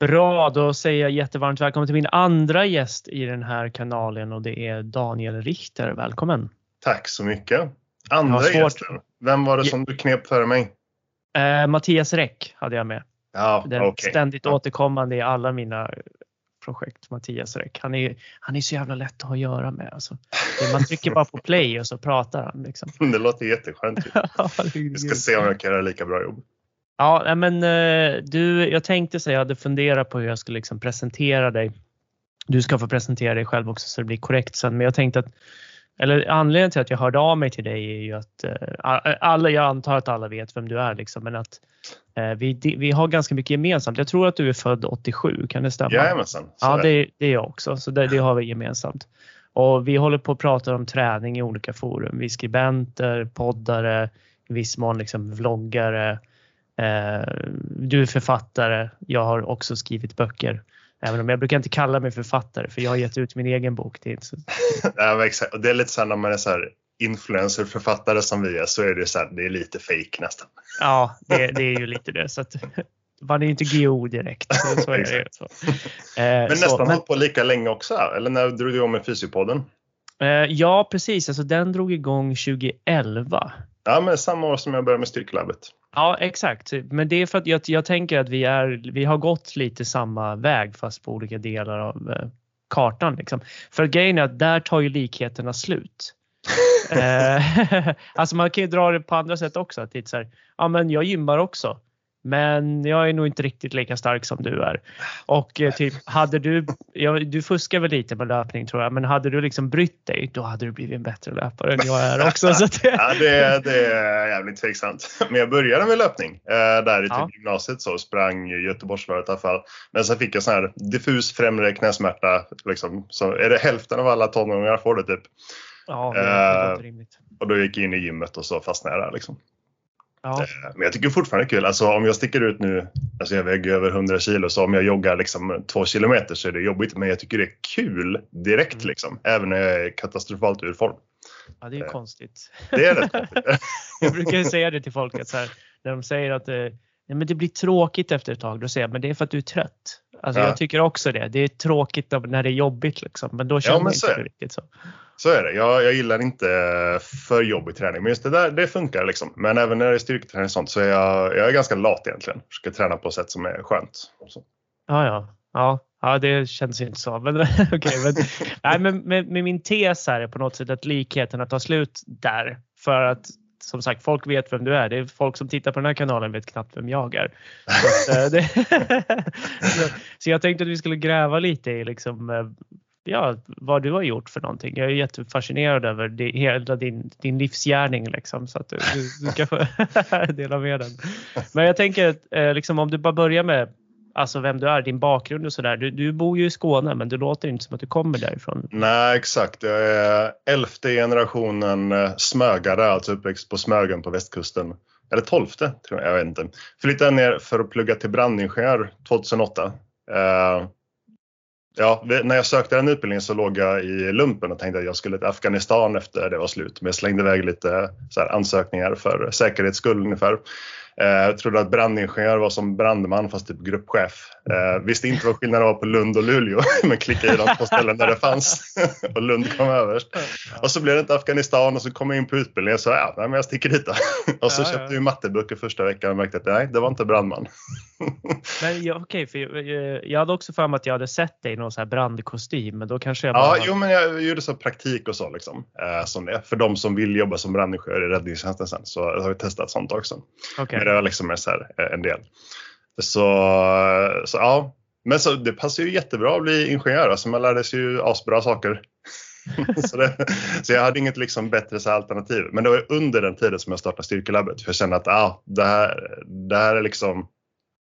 Bra, då säger jag jättevarmt välkommen till min andra gäst i den här kanalen och det är Daniel Richter. Välkommen! Tack så mycket! Andra gästen, vem var det som du knep före mig? Eh, Mattias Räck hade jag med. Ja, Den okay. ständigt ja. återkommande i alla mina projekt, Mattias Räck. Han är, han är så jävla lätt att ha att göra med. Alltså. Man trycker bara på play och så pratar han. Liksom. Det låter jätteskönt. Jag ska se om jag kan göra lika bra jobb. Ja, men du, jag tänkte säga, jag hade funderat på hur jag skulle liksom presentera dig. Du ska få presentera dig själv också så det blir korrekt sen, men jag tänkte att eller anledningen till att jag hörde av mig till dig är ju att alla, jag antar att alla vet vem du är liksom, men att vi, vi har ganska mycket gemensamt. Jag tror att du är född 87, kan det stämma? Jajamensan. Ja, det, det är jag också, så det, det har vi gemensamt. Och vi håller på att prata om träning i olika forum. Vi är skribenter, poddare, i viss mån liksom vloggare. Du är författare. Jag har också skrivit böcker. Även om jag brukar inte kalla mig författare för jag har gett ut min egen bok. Det är, så... ja, exakt. Och det är lite så här när man är så här influencerförfattare som vi är så är det så här, det är lite fake nästan. Ja, det, det är ju lite det. Så att, man är ju inte GO direkt. Så, så är det. Så. Eh, men nästan hållit på lika länge också, eller när drog du igång med Fysiopodden? Eh, ja, precis. Alltså, den drog igång 2011. Ja, men samma år som jag började med Styrkelabbet. Ja, exakt. Men det är för att jag, jag tänker att vi, är, vi har gått lite samma väg fast på olika delar av eh, kartan. Liksom. För grejen är att där tar ju likheterna slut. alltså man kan ju dra det på andra sätt också. Att det är så här, ja men jag gymmar också. Men jag är nog inte riktigt lika stark som du är. Och eh, typ, hade du, ja, du fuskar väl lite med löpning tror jag, men hade du liksom brytt dig då hade du blivit en bättre löpare än jag är också. Så det... ja, det, det är jävligt tveksamt. Men jag började med löpning eh, där i typ Ja. gymnasiet så sprang Göteborgsvarvet i alla fall. Men sen fick jag sån här diffus främre knäsmärta. Liksom. Så är det hälften av alla tonåringar får det typ. Ja, det, Eh. Och då gick jag in i gymmet och så fastnade jag där liksom. Ja. Eh, Men jag tycker fortfarande det är kul. Alltså om jag sticker ut nu, alltså jag väger över 100 kilo, så om jag joggar liksom två kilometer så är det jobbigt. Men jag tycker det är kul direkt Mm. liksom. Även när jag är katastrofalt ur form. ja, det är ju Eh. konstigt. Det är rätt konstigt. Jag brukar ju säga det till folk att så här, när de säger att eh, nej, men det blir tråkigt efter ett tag, då säger jag men det är för att du är trött. Alltså Ja. jag tycker också det. Det är tråkigt när det är jobbigt liksom, men då känner men man så inte riktigt så. Så är det. Jag, jag gillar inte för jobbig träning. Men just det där, det funkar liksom. Men även när det är styrketräning och sånt så är jag, jag är ganska lat egentligen. Försöker träna på ett sätt som är skönt. Så. Ja, ja. Ja, ja det känns ju inte så. Men, okay, men, nej, men med, med min tes här är på något sätt att likheterna tar slut där. För att som sagt, folk vet vem du är. Det är folk som tittar på den här kanalen vet knappt vem jag är. Så, att, eh, det, så, så jag tänkte att vi skulle gräva lite i liksom, eh, ja, vad du har gjort för någonting. Jag är jättefascinerad över det, hela din, din livsgärning liksom, så att du, du, du ska få dela med den. Men jag tänker att eh, liksom, om du bara börjar med alltså vem du är, din bakgrund och sådär. Du, du bor ju i Skåne men du låter inte som att du kommer därifrån. Nej, exakt. Jag är elfte generationen eh, smögare, alltså uppväxt på Smögen på västkusten. Eller tolfte, tror jag, jag vet inte. Flyttade ner för att plugga till brandingenjör 2008. Uh, eh, ja, när jag sökte den utbildningen så låg jag i lumpen och tänkte att jag skulle till Afghanistan efter det var slut. Men jag slängde iväg lite så här, ansökningar för säkerhets skull ungefär. Eh, Jag trodde att brandingenjör var som brandman fast typ gruppchef. Eh, visste inte vad skillnaden var på Lund och Luleå men klickade i de två ställen där det fanns. och Lund kom överst. Och så blev det inte Afghanistan och så kom jag in på utbildningen och så ja, nej, men jag sticker dit då. Och så Ja, köpte vi matteböcker första veckan och märkte att nej, det var inte brandman. Men ja, okej, för jag, jag hade också för mig att jag hade sett dig i någon så här brandkostym men då kanske jag bara... Ja, jo, men jag gjorde så praktik och så liksom. Eh, som det. För de som vill jobba som brandingenjör i räddningstjänsten sen så har vi testat sånt också. Okej. Men det var liksom en, så här, eh, en del. Så, så ja, men så, det passar ju jättebra att bli ingenjör. Alltså man lärde sig ju asbra saker. så, det, så jag hade inget liksom bättre så här alternativ. Men det var ju under den tiden som jag startade Styrkelabbet. För jag kände att ah, det, här, det här är liksom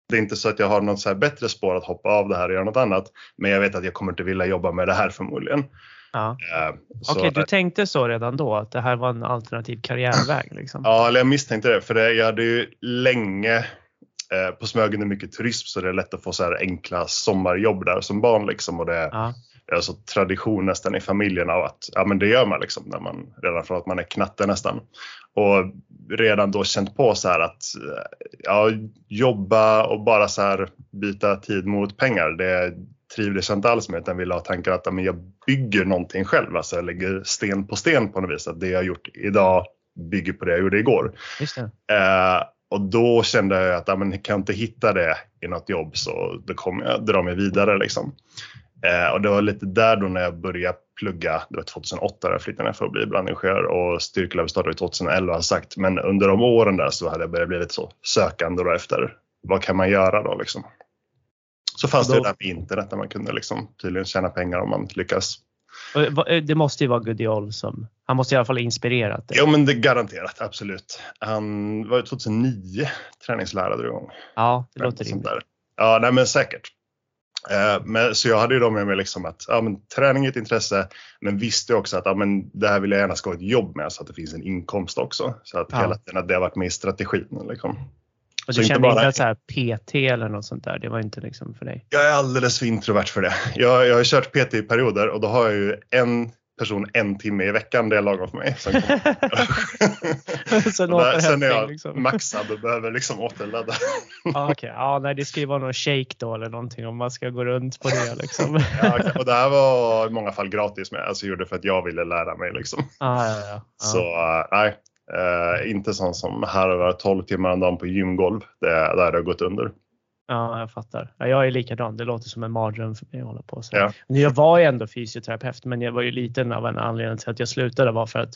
det är inte så att jag har något så här bättre spår att hoppa av det här och göra något annat. Men jag vet att jag kommer inte vilja jobba med det här förmodligen. Ja. Eh, så- Okej, du tänkte så redan då att det här var en alternativ karriärväg liksom? Ja, eller jag misstänkte det. För det, jag hade ju länge eh, på Smögen är mycket turism så det är lätt att få så här enkla sommarjobb där som barn liksom och det, Ja. är alltså tradition nästan i familjen av att ja, men det gör man liksom när man, redan från att man är knatte nästan. Och redan då känt på så här att eh, ja, jobba och bara så här byta tid mot pengar. Det trivdes jag inte alls med utan ville ha tankar att men jag bygger någonting själv. Alltså jag lägger sten på sten på något vis. Att det jag gjort idag bygger på det jag gjorde igår. Eh, och då kände jag att ja, men, kan jag inte hitta det i något jobb så då kommer jag dra mig vidare. Liksom. Eh, och det var lite där då när jag började plugga, det var 2008 där jag flyttade ner för att bli brandingenjör och Styrkelöv startade 2011 har sagt. Men under de åren där så hade jag börjat bli lite så sökande då efter vad kan man göra då liksom. Så fanns det då- det där med internet där man kunde liksom tydligen tjäna pengar om man lyckas. Va- eh, Det måste ju vara Gudiol som, han måste i alla fall ha inspirerat dig. Jo men det garanterat, absolut. Han var ju 2009 träningslärare igång. Ja, det låter rimligt. Ja, nej men säkert. Eh, men, så jag hade ju då med mig liksom att ja, men, träning är ett intresse men visste också att ja, men, det här vill jag gärna ska ha ett jobb med så att det finns en inkomst också. Så att Ja. hela tiden att det har varit med i strategin. Liksom. Och du inte kände bara- inte att så här PT eller något sånt där, det var inte liksom för dig? Jag är alldeles för introvert för det. Jag, jag har kört PT i perioder och då har jag ju en person en timme i veckan, det är lagom för mig. Sen, Sen där, sen är jag liksom. maxad och behöver liksom återladda. Ja, okej. Ja, nej, det ska ju vara någon shake då eller någonting om man ska gå runt på det liksom. Ja, och det här var i många fall gratis med. Alltså jag gjorde det för att jag ville lära mig liksom. Ja, ja, ja. Så eh, nej, eh, inte sån som harvar 12 timmar om dagen på gymgolv. Det, där har det gått under. ja, jag fattar. Ja, jag är likadan. Det låter som en mardröm för mig att hålla på så. Ja. Jag var ju ändå fysioterapeut, men jag var ju liten av en anledning till att jag slutade var för att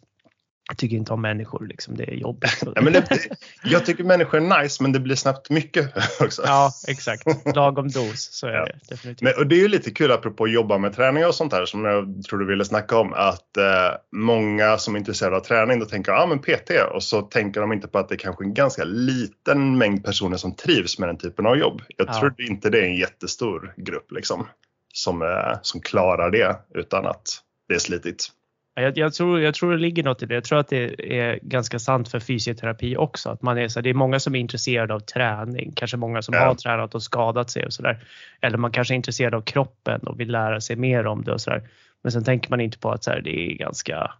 jag tycker inte om människor. Liksom. Det är jobbigt. Ja, men det, jag tycker människor är nice men det blir snabbt mycket också. Ja, exakt. Lagom dos, så är Ja. det definitivt. Men, och det är ju lite kul apropå att jobba med träning och sånt här som jag tror du ville snacka om. Att eh, många som är intresserade av träning då tänker ja ah, men PT och så tänker de inte på att det är kanske en ganska liten mängd personer som trivs med den typen av jobb. Jag Ja. tror inte det är en jättestor grupp liksom som, eh, som klarar det utan att det är slitigt. Ja, Jag, jag, tror, jag tror det ligger något i det. Jag tror att det är ganska sant för fysioterapi också. Att man är så, det är många som är intresserade av träning. Kanske många som Ja. har tränat och skadat sig och sådär. Eller man kanske är intresserad av kroppen och vill lära sig mer om det och sådär. Men sen tänker man inte på att så här, det är ganska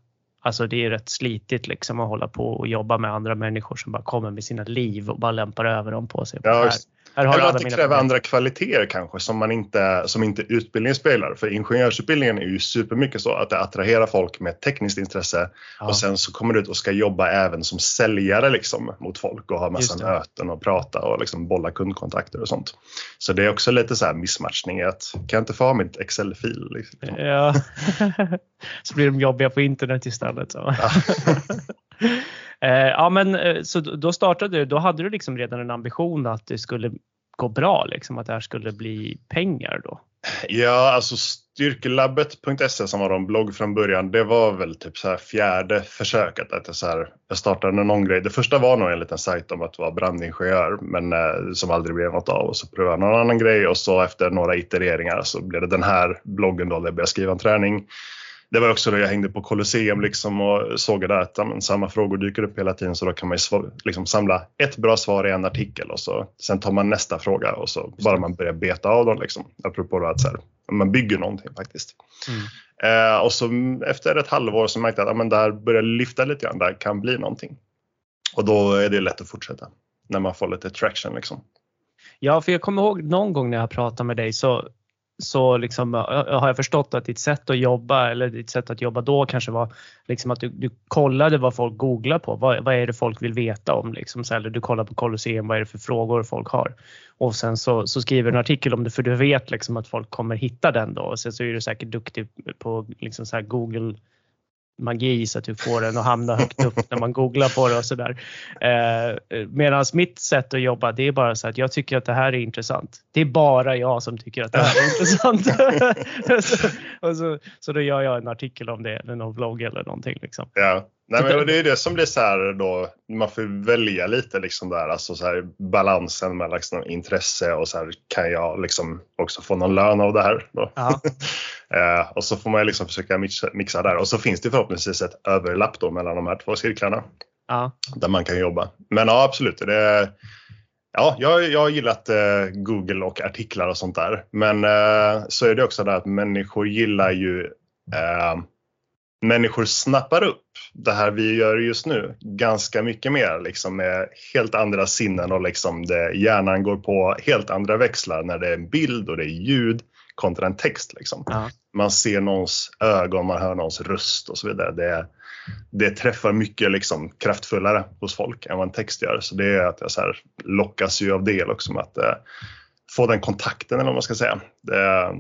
Alltså det är rätt slitigt liksom att hålla på och jobba med andra människor som bara kommer med sina liv och bara lämpar över dem på sig. Ja, här, har Eller att det kräver andra kvaliteter kanske som, man inte, som inte utbildningen spelar. För ingenjörsutbildningen är ju supermycket så att det attraherar folk med tekniskt intresse Ja. och sen så kommer du ut och ska jobba även som säljare liksom, mot folk och ha massa möten och prata och liksom bolla kundkontakter och sånt. Så det är också lite så här missmatchning att kan jag inte få ha mitt Excel-fil? Liksom? Ja. så blir de jobbiga på internet istället. Så. Eh, Eh, ja, men eh, så då startade du, då hade du liksom redan en ambition att det skulle gå bra, liksom att det här skulle bli pengar då? Ja, alltså styrkelabbet.se som var en blogg från början, det var väl typ så här fjärde försöket. Att jag, så här, jag startade någon grej. Det första var nog en liten sajt om att vara brandingenjör, men eh, som aldrig blev något av. Och så prövade jag någon annan grej och så efter några itereringar så blev det den här bloggen då där jag började skriva om träning. Det var också då jag hängde på Colosseum liksom och såg där att ja, samma frågor dyker upp hela tiden så då kan man ju liksom samla ett bra svar i en artikel och så sen tar man nästa fråga och så bara man börjar beta av dem liksom. Apropå då att så här, man bygger någonting faktiskt. Eh, och så mm, efter ett halvår så märkte jag att ja, det här börjar lyfta lite grann, det här kan bli någonting. Och då är det lätt att fortsätta när man får lite traction liksom. Ja, för jag kommer ihåg någon gång när jag pratade med dig så, så liksom, har jag förstått att ditt sätt att jobba eller ditt sätt att jobba då kanske var liksom att du, du kollade vad folk googlar på. Vad, vad är det folk vill veta om? Liksom, så, eller du kollar på Colosseum, vad är det för frågor folk har? Och sen så, så skriver du en artikel om det för du vet liksom att folk kommer hitta den då. Och sen så är du säkert duktig på liksom så här Google magi så att du får den att hamna högt upp när man googlar på det och sådär. Eh, Medan mitt sätt att jobba det är bara så att jag tycker att det här är intressant. Det är bara jag som tycker att det här är intressant. så, och så, så då gör jag en artikel om det eller någon vlogg eller någonting. Liksom. Ja, Nej, men det är det som blir så här då, man får välja lite liksom där, alltså så här balansen mellan liksom intresse och så här, kan jag liksom också få någon lön av det här då? Eh, och så får man liksom försöka mixa, mixa där och så finns det förhoppningsvis ett överlapp då mellan de här två cirklarna Ja. där man kan jobba. Men ja, absolut. Det Ja, jag, jag har gillat eh, Google och artiklar och sånt där. Men eh, så är det också det att människor gillar ju eh, Människor snappar upp det här vi gör just nu ganska mycket mer liksom med helt andra sinnen och liksom det, hjärnan går på helt andra växlar när det är en bild och det är ljud kontra en text. Liksom. Ja. Man ser någons ögon, man hör någons röst och så vidare. Det, det träffar mycket liksom kraftfullare hos folk än vad en text gör. Så det är att jag så här lockas ju av det också med att eh, få den kontakten eller vad man ska säga. Det,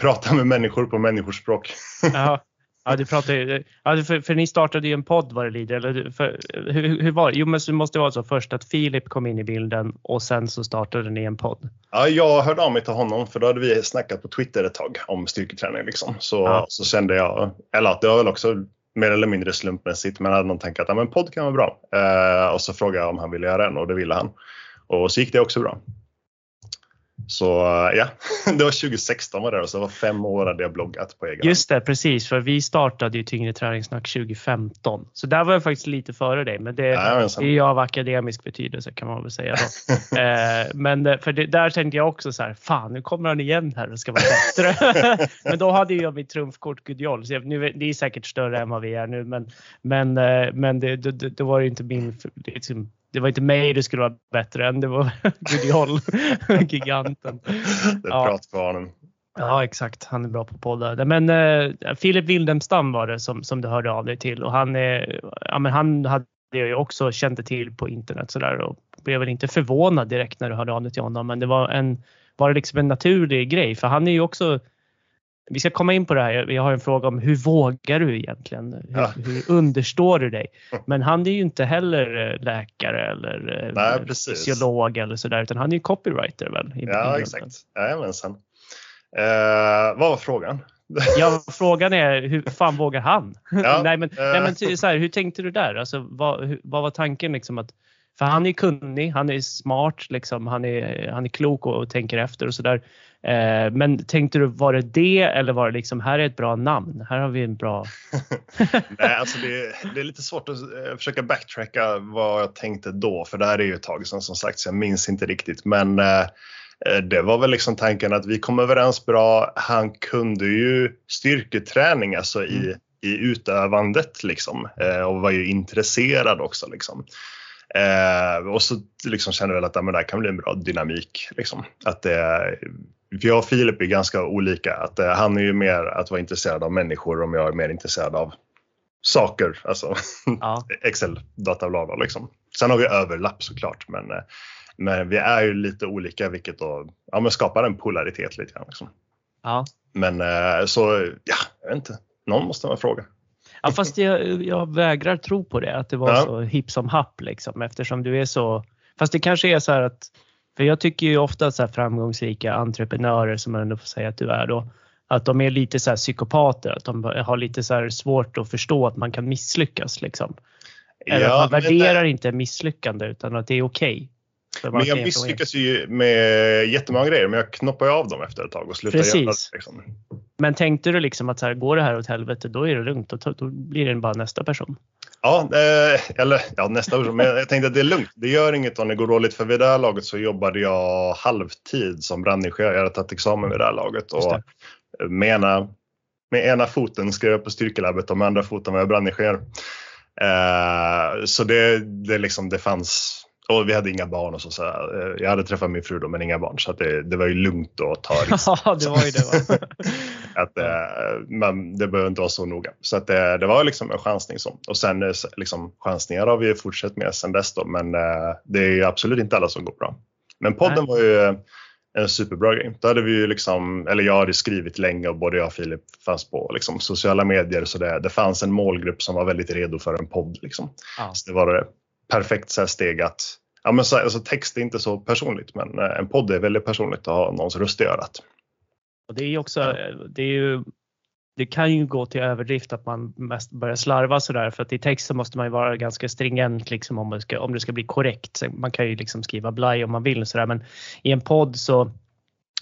prata med människor på människospråk. Ja. Ja, du pratar ja, för, för ni startade ju en podd vad det lider. Eller för, hur, hur var det? Jo, men det måste vara så först att Filip kom in i bilden och sen så startade ni en podd. Ja, jag hörde av mig till honom för då hade vi snackat på Twitter ett tag om styrketräning. Liksom. Så, Ja. så kände jag, eller att det var väl också mer eller mindre slumpmässigt, men hade någon tanke att ja, men podd kan vara bra. Eh, och så frågade jag om han ville göra en och det ville han. Och så gick det också bra. Så eh, ja, det var 2016 var det och så det var fem år hade jag bloggat på egen. Just det, precis. För vi startade ju Tyngre träningssnack 2015. Så där var jag faktiskt lite före dig. Men det, Jajamensan. det är ju av akademisk betydelse kan man väl säga. Då. eh, men eh, för det, där tänkte jag också så här, fan nu kommer han igen här och ska vara bättre. men då hade jag mitt trumfkort Gudjol. Så jag, nu, det är säkert större än vad vi är nu. Men, men, eh, men det, det, det, var ju inte min... Liksom- det var inte mig det skulle vara bättre än det var Gudjol, giganten. Det är Ja. pratkvarnen. Ja exakt, han är bra på poddar. Men eh, Filip Wildemstam var det som, som du hörde av dig till och han, är, ja, men han hade jag ju också kände till på internet sådär och blev väl inte förvånad direkt när du hörde av dig till honom men det var en, var det liksom en naturlig grej för han är ju också vi ska komma in på det här. Jag har en fråga om hur vågar du egentligen? Hur, Ja. hur understår du dig? Men han är ju inte heller eh, läkare eller eh, Nej, fysiolog eller sådär utan han är ju copywriter väl? Ja, exakt. Jajamensan. Eh, vad var frågan? Ja, frågan är hur fan vågar han? Ja, nej, men, eh. nej, men ty- så här, hur tänkte du där? Alltså, vad, hur, vad var tanken? Liksom att, för han är kunnig, han är smart, liksom, han, är, han är klok och, och tänker efter och sådär. Eh, men tänkte du, var det det eller var det liksom, här är ett bra namn, här har vi en bra... Nej, alltså det, det är lite svårt att eh, försöka backtracka vad jag tänkte då, för det här är ju ett tag sedan som sagt, så jag minns inte riktigt. Men eh, eh, det var väl liksom tanken att vi kom överens bra. Han kunde ju styrketräning, alltså i, Mm. i utövandet liksom, eh, och var ju intresserad också. Liksom. Eh, och så liksom kände jag väl att ja, men det här kan bli en bra dynamik. Liksom. Att det, för jag och Filip är ganska olika. Att, eh, han är ju mer att vara intresserad av människor och jag är mer intresserad av saker. Alltså Ja, Excel, data, bla, bla, liksom. Sen har vi överlapp såklart. Men, eh, men vi är ju lite olika vilket då ja, men skapar en polaritet lite grann. Liksom. ja. Men eh, så, ja, jag vet inte. Någon måste man fråga. Ja, fast jag, jag vägrar tro på det, att det var Ja. så hipp som happ liksom, eftersom du är så... Fast det kanske är så här att, för jag tycker ju ofta så här framgångsrika entreprenörer som man ändå får säga att du är då, att de är lite så psykopater, att de har lite så svårt att förstå att man kan misslyckas liksom. Eller att man värderar eh, inte misslyckande utan att det är okej. Man Men jag misslyckas ju med jättemånga grejer, men jag knoppar av dem efter ett tag och slutar Precis. göra det. Liksom. Men tänkte du liksom att så här, går det här åt helvete då är det lugnt, då, då blir det bara nästa person. Ja, eh, eller ja, nästa år. Men jag tänkte att det är lugnt. Det gör inget om det går dåligt. För vid det här laget så jobbade jag halvtid som brandingenjör. Jag hade tagit examen vid det här laget. Och med, ena, med ena foten skrev jag på styrkelabbet och med andra foten var jag brandingenjör. Eh, så det, det, liksom, det fanns och vi hade inga barn och så. så eh, jag hade träffat min fru då men inga barn så att det, det var ju lugnt att ta risker. Ja, det var ju det. Va? Att, eh, men det behöver inte vara så noga. Så att, eh, det var liksom en chansning. Så. Och sen liksom, chansningar har vi fortsatt med sen dess. Då, men det är ju absolut inte alla som går bra. Men podden Nej. var ju en superbra grej. Då hade vi ju liksom, eller jag hade skrivit länge och både jag och Filip fanns på liksom, sociala medier. Så det, det fanns en målgrupp som var väldigt redo för en podd. Liksom. Ja. Så det var det perfekt så steg att Ja, men så, alltså, text är inte så personligt men eh, en podd är väldigt personligt att ha någons röst i örat. Och det är också, det är ju, det kan ju gå till överdrift att man mest börjar slarva sådär för att i texten måste man ju vara ganska stringent liksom om, det ska, om det ska bli korrekt. Man kan ju liksom skriva blaj om man vill sådär men i en podd så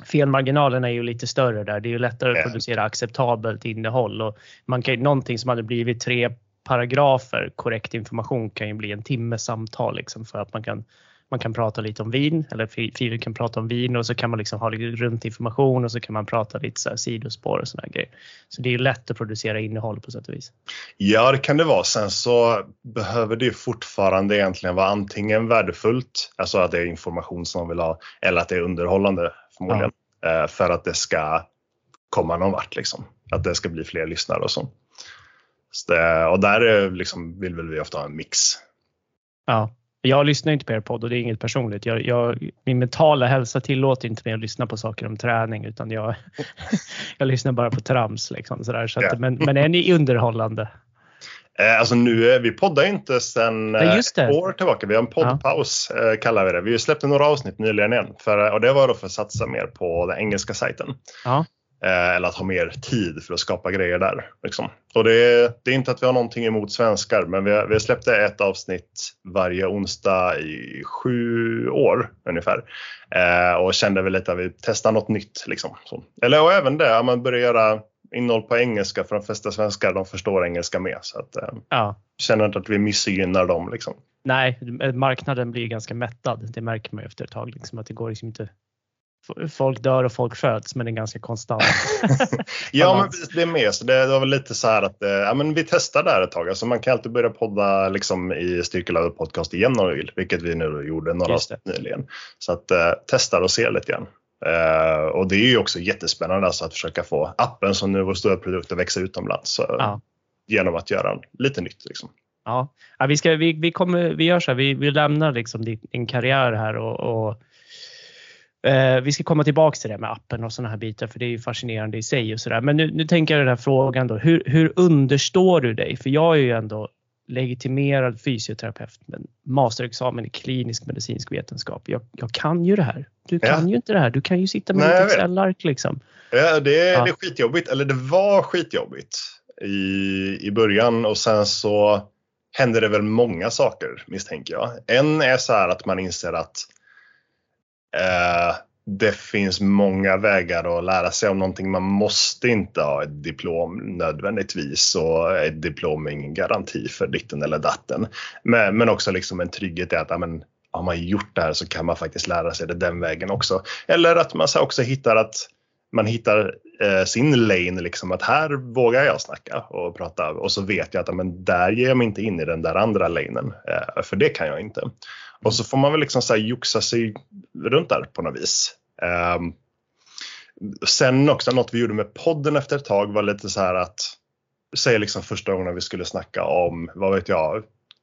felmarginalerna är ju lite större där. Det är ju lättare att producera acceptabelt innehåll och man kan ju, någonting som hade blivit tre paragrafer korrekt information kan ju bli en timmes samtal liksom för att man kan man kan prata lite om vin eller Filip kan prata om vin och så kan man liksom ha lite runt information och så kan man prata lite så här sidospår och sådana grejer. Så det är lätt att producera innehåll på sätt och vis. Ja, det kan det vara. Sen så behöver det fortfarande egentligen vara antingen värdefullt, alltså att det är information som man vill ha, eller att det är underhållande förmodligen. Ja. Eh, för att det ska komma någon vart liksom. Att det ska bli fler lyssnare och så. Så det, och där liksom, vill väl vi ofta ha en mix. Ja, jag lyssnar inte på er podd och det är inget personligt. Jag, jag, min mentala hälsa tillåter inte mig att lyssna på saker om träning utan jag, jag lyssnar bara på trams. Liksom, sådär. Så att, yeah. men, men är ni underhållande? Eh, alltså nu, vi poddar inte sedan ja, ett år tillbaka. Vi har en poddpaus ja. kallar vi det. Vi släppte några avsnitt nyligen igen för, och det var då för att satsa mer på den engelska sajten. Ja. Eh, eller att ha mer tid för att skapa grejer där. Liksom. Och det är, det är, inte att vi har någonting emot svenskar, men vi, har, vi släppte ett avsnitt varje onsdag i sju år ungefär. Eh, och kände väl lite att vi testar något nytt. Liksom. Så. Eller och även det, man börjar göra innehåll på engelska för de flesta svenskar de förstår engelska med. Så att, eh, ja. känner inte att vi missgynnar dem. Liksom. Nej, marknaden blir ganska mättad. Det märker man efter ett tag. Liksom, att det går liksom inte folk dör och folk föds men det är ganska konstant. ja men det är med. Så det var väl lite så här att eh, ja, men vi testar där ett tag. Alltså man kan alltid börja podda liksom i Styrkelövet podcast igen om du vill. Vilket vi nu gjorde några nyligen. Så att eh, testar och ser lite grann. Uh, och det är ju också jättespännande alltså att försöka få appen som nu är vår stora produkt att växa utomlands. Ja. Genom att göra lite nytt. Liksom. Ja, ja vi, ska, vi, vi, kommer, vi gör så här, vi, vi lämnar liksom din, karriär här och, och Eh, vi ska komma tillbaks till det med appen och sådana här bitar för det är ju fascinerande i sig och sådär. Men nu, nu tänker jag den här frågan då. Hur, hur understår du dig? För jag är ju ändå legitimerad fysioterapeut med masterexamen i klinisk medicinsk vetenskap. Jag, jag kan ju det här. Du kan ja. ju inte det här. Du kan ju sitta med ett Excel-ark liksom. Ja, det, ja. det är skitjobbigt. Eller det var skitjobbigt i, i början och sen så hände det väl många saker misstänker jag. En är så här att man inser att Eh, det finns många vägar att lära sig om någonting. Man måste inte ha ett diplom nödvändigtvis och ett diplom är ingen garanti för ditten eller datten. Men, men också liksom en trygghet i att amen, har man gjort det här så kan man faktiskt lära sig det den vägen också. Eller att man också hittar att man hittar eh, sin lane, liksom att här vågar jag snacka och prata och så vet jag att men där ger jag mig inte in i den där andra lanen, eh, för det kan jag inte. Och så får man väl liksom så här joxa sig runt där på något vis. Um, sen också något vi gjorde med podden efter ett tag var lite så här att säg liksom första gången vi skulle snacka om, vad vet jag,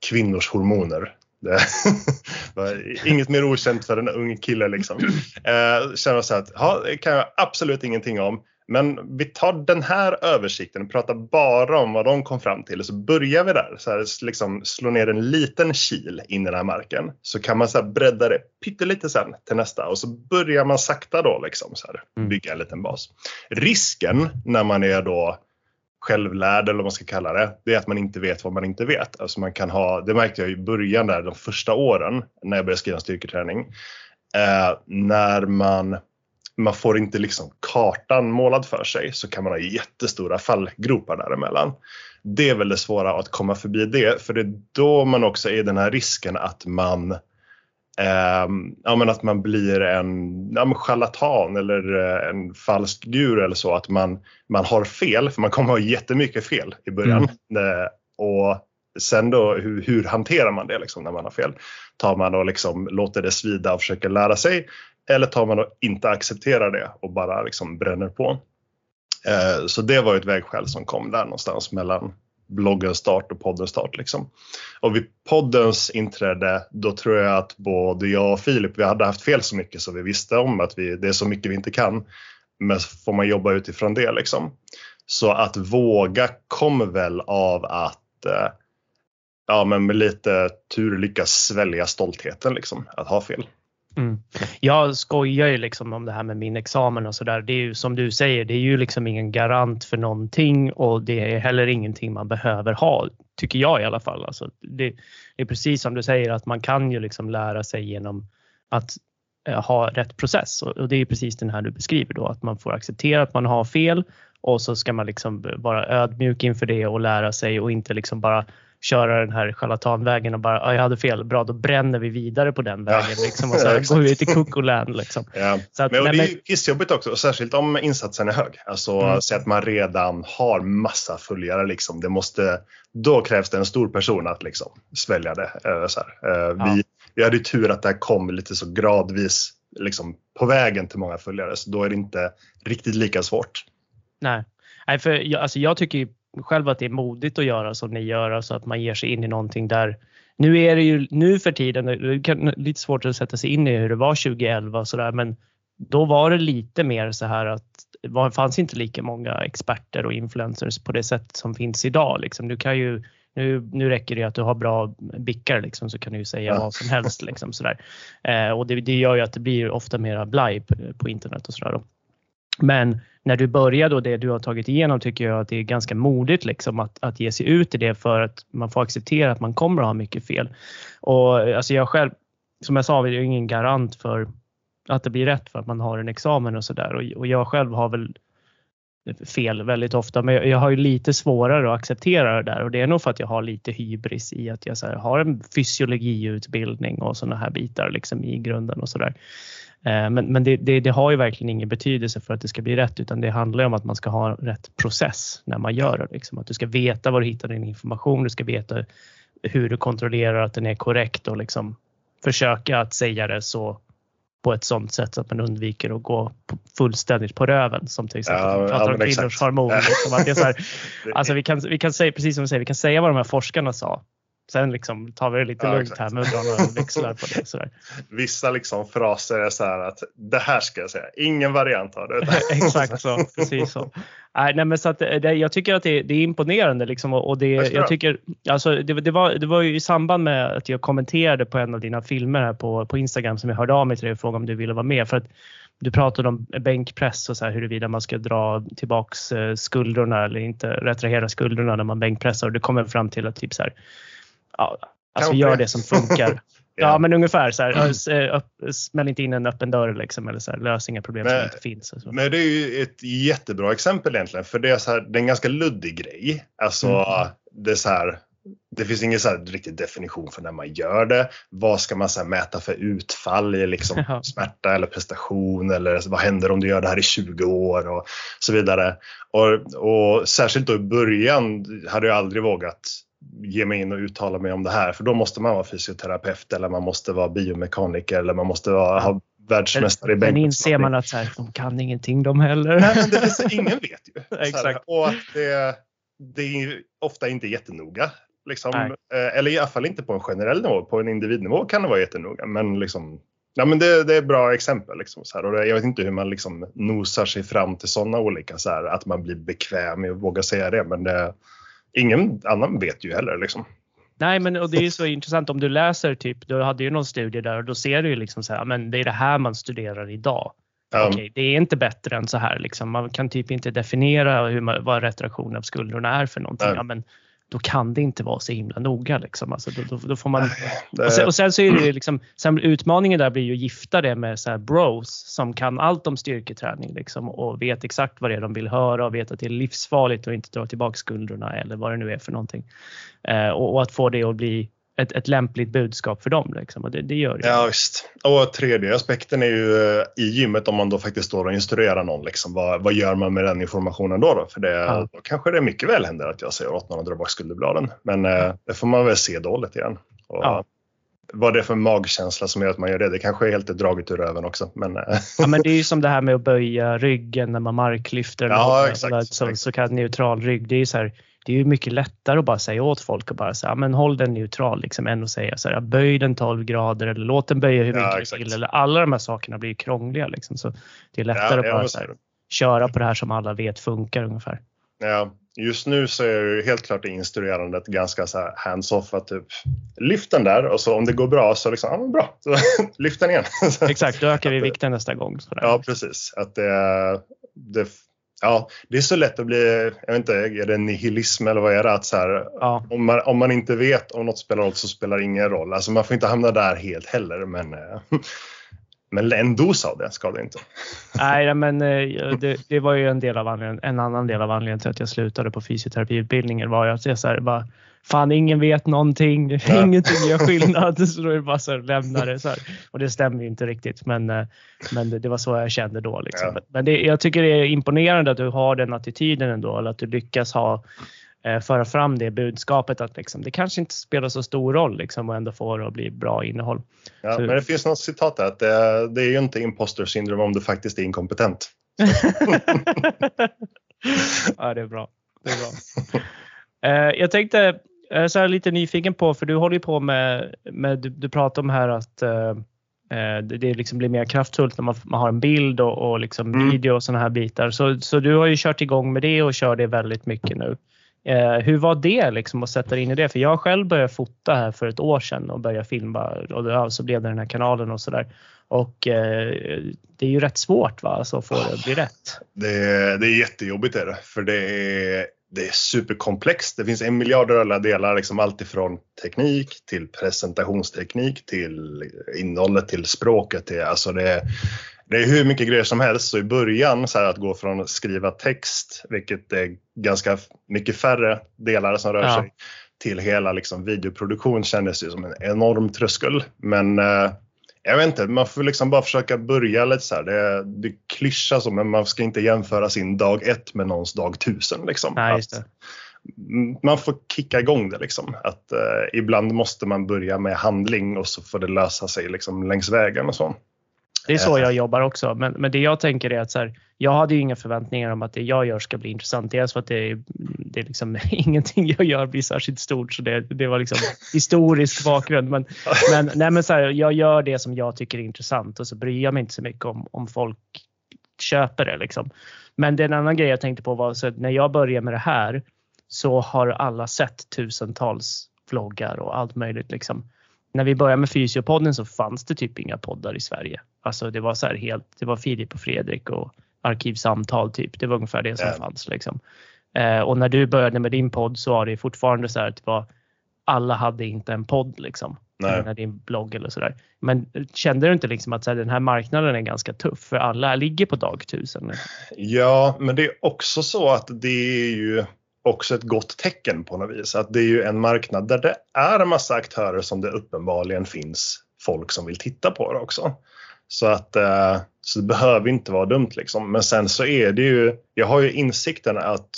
kvinnors hormoner. Det var inget mer okänt för en ung kille liksom. Eh, känner så här att, ja, det kan jag absolut ingenting om. Men vi tar den här översikten och pratar bara om vad de kom fram till. Så börjar vi där, så här, liksom slå ner en liten kil in i den här marken. Så kan man så här bredda det pyttelite sen till nästa och så börjar man sakta då liksom så här, mm. bygga en liten bas. Risken när man är då självlärd eller vad man ska kalla det, det är att man inte vet vad man inte vet. Alltså man kan ha, det märkte jag i början där de första åren när jag började skriva styrketräning. Eh, när man man får inte liksom kartan målad för sig så kan man ha jättestora fallgropar däremellan. Det är väl det svåra att komma förbi det för det är då man också är den här risken att man eh, ja, men att man blir en ja, charlatan eller eh, en falsk guru eller så. Att man, man har fel, för man kommer ha jättemycket fel i början. Mm. Eh, och sen då hur, hur, hanterar man det liksom när man har fel? Tar man och liksom låter det svida och försöker lära sig eller tar man och inte accepterar det och bara liksom bränner på. Eh, så det var ett vägskäl som kom där någonstans mellan bloggens start och poddens start. Liksom. Och vid poddens inträde, då tror jag att både jag och Filip, vi hade haft fel så mycket så vi visste om att vi, det är så mycket vi inte kan. Men så får man jobba utifrån det liksom. Så att våga kommer väl av att eh, ja, men med lite tur lyckas svälja stoltheten liksom, att ha fel. Mm. Jag skojar ju liksom om det här med min examen och sådär. Det är ju som du säger, det är ju liksom ingen garant för någonting och det är heller ingenting man behöver ha, tycker jag i alla fall. Alltså det, det är precis som du säger att man kan ju liksom lära sig genom att eh, ha rätt process och det är precis den här du beskriver då att man får acceptera att man har fel och så ska man liksom vara ödmjuk inför det och lära sig och inte liksom bara köra den här charlatanvägen och bara, jag hade fel, bra då bränner vi vidare på den vägen Ja. liksom, och så går vi till Kukuland liksom. Ja. Så att, Men, nej, det är ju pissjobbigt också, särskilt om insatsen är hög. Alltså Mm. säg att man redan har massa följare. Liksom. Det måste, då krävs det en stor person att liksom svälja det. Eh, Så här. Eh, Ja. Vi, vi hade ju tur att det här kom lite så gradvis liksom, på vägen till många följare. Så då är det inte riktigt lika svårt. Nej, Nej för jag, alltså jag tycker själv att det är modigt att göra som ni gör, alltså att man ger sig in i någonting där. Nu är det ju nu för tiden det kan, lite svårt att sätta sig in i hur det var 2011 och sådär, men då var det lite mer så här att det fanns inte lika många experter och influencers på det sätt som finns idag. Liksom. Du kan ju, nu, nu räcker det att du har bra bickar liksom, så kan du ju säga Ja. vad som helst. Liksom, sådär. Eh, och det, det gör ju att det blir ofta mera blaj på, på internet och sådär. Men när du börjar då det du har tagit igenom tycker jag att det är ganska modigt liksom att, att ge sig ut i det för att man får acceptera att man kommer att ha mycket fel. Och alltså jag själv, som jag sa, är ju ingen garant för att det blir rätt för att man har en examen och sådär. Och, och jag själv har väl fel väldigt ofta men jag, jag har ju lite svårare att acceptera det där och det är nog för att jag har lite hybris i att jag så här, har en fysiologiutbildning och sådana här bitar liksom i grunden och sådär. Eh, Men, men det, det, det har ju verkligen ingen betydelse för att det ska bli rätt utan det handlar ju om att man ska ha rätt process när man gör det. Liksom. Att du ska veta var du hittar din information, du ska veta hur du kontrollerar att den är korrekt och liksom försöka att säga det så på ett sånt sätt så att man undviker att gå fullständigt på röven som till exempel Ja, ja, ja, pratar om kvinnors exakt. hormoner. Liksom, att det är så här, alltså vi kan, vi kan säga, precis som du säger, vi kan säga vad de här forskarna sa. Sen liksom tar vi det lite Ja, lugnt exakt. här med att dra några växlar på det. Sådär. Vissa liksom fraser är så här att det här ska jag säga, ingen variant av det. Exakt så, precis så. Nej, nej, men så att det, jag tycker att det, det är imponerande liksom och och det, jag ha. tycker, alltså det, det, var, det var ju i samband med att jag kommenterade på en av dina filmer här på, på Instagram som jag hörde av mig till dig och frågade om du ville vara med för att du pratade om bänkpress och så här huruvida man ska dra tillbaks eh, skuldrorna eller inte retrahera skuldrorna när man bänkpressar och du kommer fram till att typ så här, ja, alltså Kanske. gör det som funkar. Ja, men ungefär så här. s- eh, Smäll inte in en öppen dörr liksom, eller så här, lös inga problem som Men- inte finns. och så. Men det är ju ett jättebra exempel egentligen, för det är, så här, det är en ganska luddig grej. Alltså, Mm. det är så här, det finns ingen så här riktig definition för när man gör det. Vad ska man så mäta för utfall i liksom Ja. smärta eller prestation eller vad händer om du gör det här i 20 år och så vidare. Och, och särskilt då i början hade jag aldrig vågat ge mig in och uttala mig om det här för då måste man vara fysioterapeut eller man måste vara biomekaniker eller man måste vara, ha världsmästare i Men bänkpress. inser man att så här, de kan ingenting de heller. Nej, men det finns, ingen vet ju. Exakt. och att det, det är ofta inte jättenoga. Liksom, Nej. eh, eller i alla fall inte på en generell nivå. På en individnivå kan det vara jättenoga. Men, liksom, ja, men det, det är bra exempel. Liksom, så här. Och det, jag vet inte hur man liksom nosar sig fram till sådana olika, så här, att man blir bekväm med att våga säga det. Men det, ingen annan vet ju heller. Liksom. Nej, men och det är ju så intressant om du läser typ, du hade ju någon studie där och då ser du ju liksom så här, men det är det här man studerar idag. Ja, Okej, det är inte bättre än så här liksom. Man kan typ inte definiera hur man, vad retraktion av skuldrorna är för någonting. Ja, men då kan det inte vara så himla noga liksom. Alltså, då, då, då får man Och sen, och sen så är det liksom, sen utmaningen där blir ju att gifta det med så bros som kan allt om styrketräning liksom och vet exakt vad det är de vill höra och vet att det är livsfarligt att inte dra tillbaka skuldrorna eller vad det nu är för någonting. Eh, och, och att få det att bli ett, ett lämpligt budskap för dem. Liksom. Och det, det gör det. Ja, visst. Och tredje aspekten är ju eh, i gymmet om man då faktiskt står och instruerar någon. Liksom, vad, vad gör man med den informationen då? då? För det, Ja. då kanske det mycket väl händer att jag säger åt någon att dra bak skulderbladen. Men eh, det får man väl se då lite grann. Och Ja. Vad det är för magkänsla som gör att man gör det. Det kanske är helt draget ur röven också. Men, eh, Ja, men det är ju som det här med att böja ryggen när man marklyfter Ja, exakt, så, exakt. så kallad neutral rygg. Det är så här, det är ju mycket lättare att bara säga åt folk och bara säga, men håll den neutral liksom än att säga så här, böj den 12 grader eller låt den böja hur Ja, mycket du exakt. vill. Eller alla de här sakerna blir krångliga liksom. Så det är lättare ja, att ja, bara så här, köra på det här som alla vet funkar ungefär. Ja, just nu så är ju helt klart det instruerandet ganska så hands-off. Att typ, lyft den där och så om det går bra så liksom, ja bra, så, lyft den igen. Exakt, då ökar vi vikten nästa gång. Så där. Ja, precis. Att det, det, ja, det är så lätt att bli, jag vet inte, är det nihilism eller vad är det? Att så här, Ja. om, man, om man inte vet om något spelar roll så spelar det ingen roll. Alltså man får inte hamna där helt heller. Men, eh, Men en dos av det ska det inte. Nej, men eh, det, det, var ju en, del av anledningen, en annan del av anledningen till att jag slutade på fysioterapiutbildningen var ju att jag så här, bara, fan ingen vet någonting, ja. ingenting gör skillnad. Så då är det bara så här, lämna det. Så här. Och det stämmer ju inte riktigt, men, eh, men det, det var så jag kände då. Liksom. Ja. Men det, jag tycker det är imponerande att du har den attityden ändå, eller att du lyckas ha eh, föra fram det budskapet att liksom, det kanske inte spelar så stor roll liksom, och ändå få det att bli bra innehåll. Ja, så, men det finns något citat där att det, det är ju inte imposter syndrom om du faktiskt är inkompetent. ja, det är bra. Det är bra. Eh, jag tänkte, är så lite nyfiken på, för du håller ju på med, med du, du pratar om här att eh, eh det liksom blir mer kraftfullt när man, man har en bild och, och liksom mm. video och sådana här bitar. Så, så du har ju kört igång med det och kör det väldigt mycket nu. Eh, hur var det liksom att sätta in i det? För jag själv började fota här för ett år sedan och började filma och då, så blev det den här kanalen och sådär. Och eh, det är ju rätt svårt va, alltså, att få det att bli rätt. Det, det är jättejobbigt är det, för det är, det är superkomplext. Det finns en miljard rörliga delar, liksom allt ifrån teknik till presentationsteknik till innehållet till språket. Till, alltså det, det är hur mycket grejer som helst. Så i början så att gå från att skriva text, vilket är ganska mycket färre delar som rör ja. sig, till hela liksom, videoproduktion kändes ju som en enorm tröskel. Men eh, jag vet inte, man får liksom bara försöka börja lite så här. Det, det klyschar så, men man ska inte jämföra sin dag ett med någons dag tusen. Liksom. Nej, man får kicka igång det liksom. Att eh, ibland måste man börja med handling och så får det lösa sig liksom längs vägen och så. Det är så jag jobbar också. Men, men det jag tänker är att så här, jag hade ju inga förväntningar om att det jag gör ska bli intressant. Dels för att det, det är liksom ingenting jag gör blir särskilt stort så det, det var liksom historisk bakgrund. Men, men, nej, men så här, jag gör det som jag tycker är intressant och så bryr jag mig inte så mycket om, om folk köper det. Liksom. Men det är en annan grej jag tänkte på var så att när jag började med det här så har alla sett tusentals vloggar och allt möjligt. Liksom när vi började med Fysiopodden så fanns det typ inga poddar i Sverige. Alltså det var så här helt, det var Filip och Fredrik och Arkivsamtal typ. Det var ungefär det som yeah. fanns liksom. Eh, och när du började med din podd så var det fortfarande så här att det var, alla hade inte en podd liksom. När din blogg eller sådär. Men kände du inte liksom att så här, den här marknaden är ganska tuff för alla ligger på dag tusen? Ja, men det är också så att det är ju också ett gott tecken på något vis. Att det är ju en marknad där det är massa aktörer som det uppenbarligen finns folk som vill titta på det också. Så att eh, så det behöver inte vara dumt liksom. Men sen så är det ju, jag har ju insikten att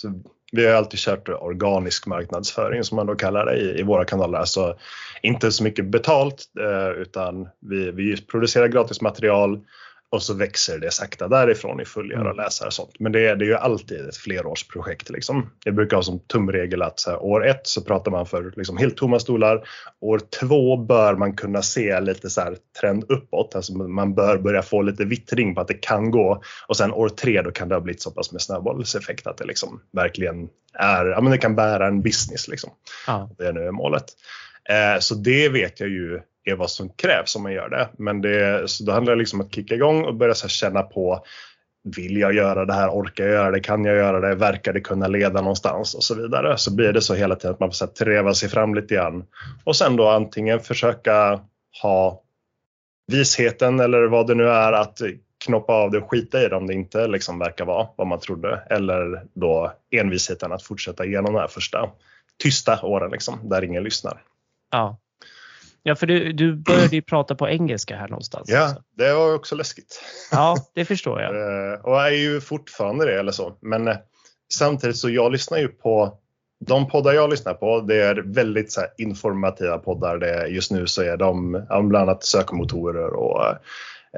vi har alltid kört organisk marknadsföring som man då kallar det i, i våra kanaler. Alltså inte så mycket betalt eh, utan vi, vi producerar gratis material och så växer det sakta därifrån i följare och mm. läsare och sånt. Men det är, det är ju alltid ett flerårsprojekt. Liksom. Jag brukar ha som tumregel att här, år ett så pratar man för liksom, helt tomma stolar. År två bör man kunna se lite så här, trend uppåt. Alltså, man bör börja få lite vittring på att det kan gå. Och sen år tre då kan det ha blivit så pass med snöbollseffekt att det liksom verkligen är, ja men det kan bära en business liksom. Ja. Det är nu målet. Eh, så det vet jag ju är vad som krävs om man gör det. Men det, så då handlar det liksom om att kicka igång och börja så känna på vill jag göra det här? Orkar jag göra det? Kan jag göra det? Verkar det kunna leda någonstans? Och så vidare. Så blir det så hela tiden att man får treva sig fram lite grann. Och sen då antingen försöka ha visheten eller vad det nu är att knoppa av det och skita i det om det inte liksom verkar vara vad man trodde. Eller då envisheten att fortsätta igenom de här första tysta åren liksom, där ingen lyssnar. Ja, Ja, för du, du började ju prata på engelska här någonstans. Ja, också. det var också läskigt. Ja, det förstår jag. Eh, och är ju fortfarande det eller så. Men eh, samtidigt så jag lyssnar ju på de poddar jag lyssnar på, det är väldigt så informativa poddar. Det, just nu så är de bland annat sökmotorer och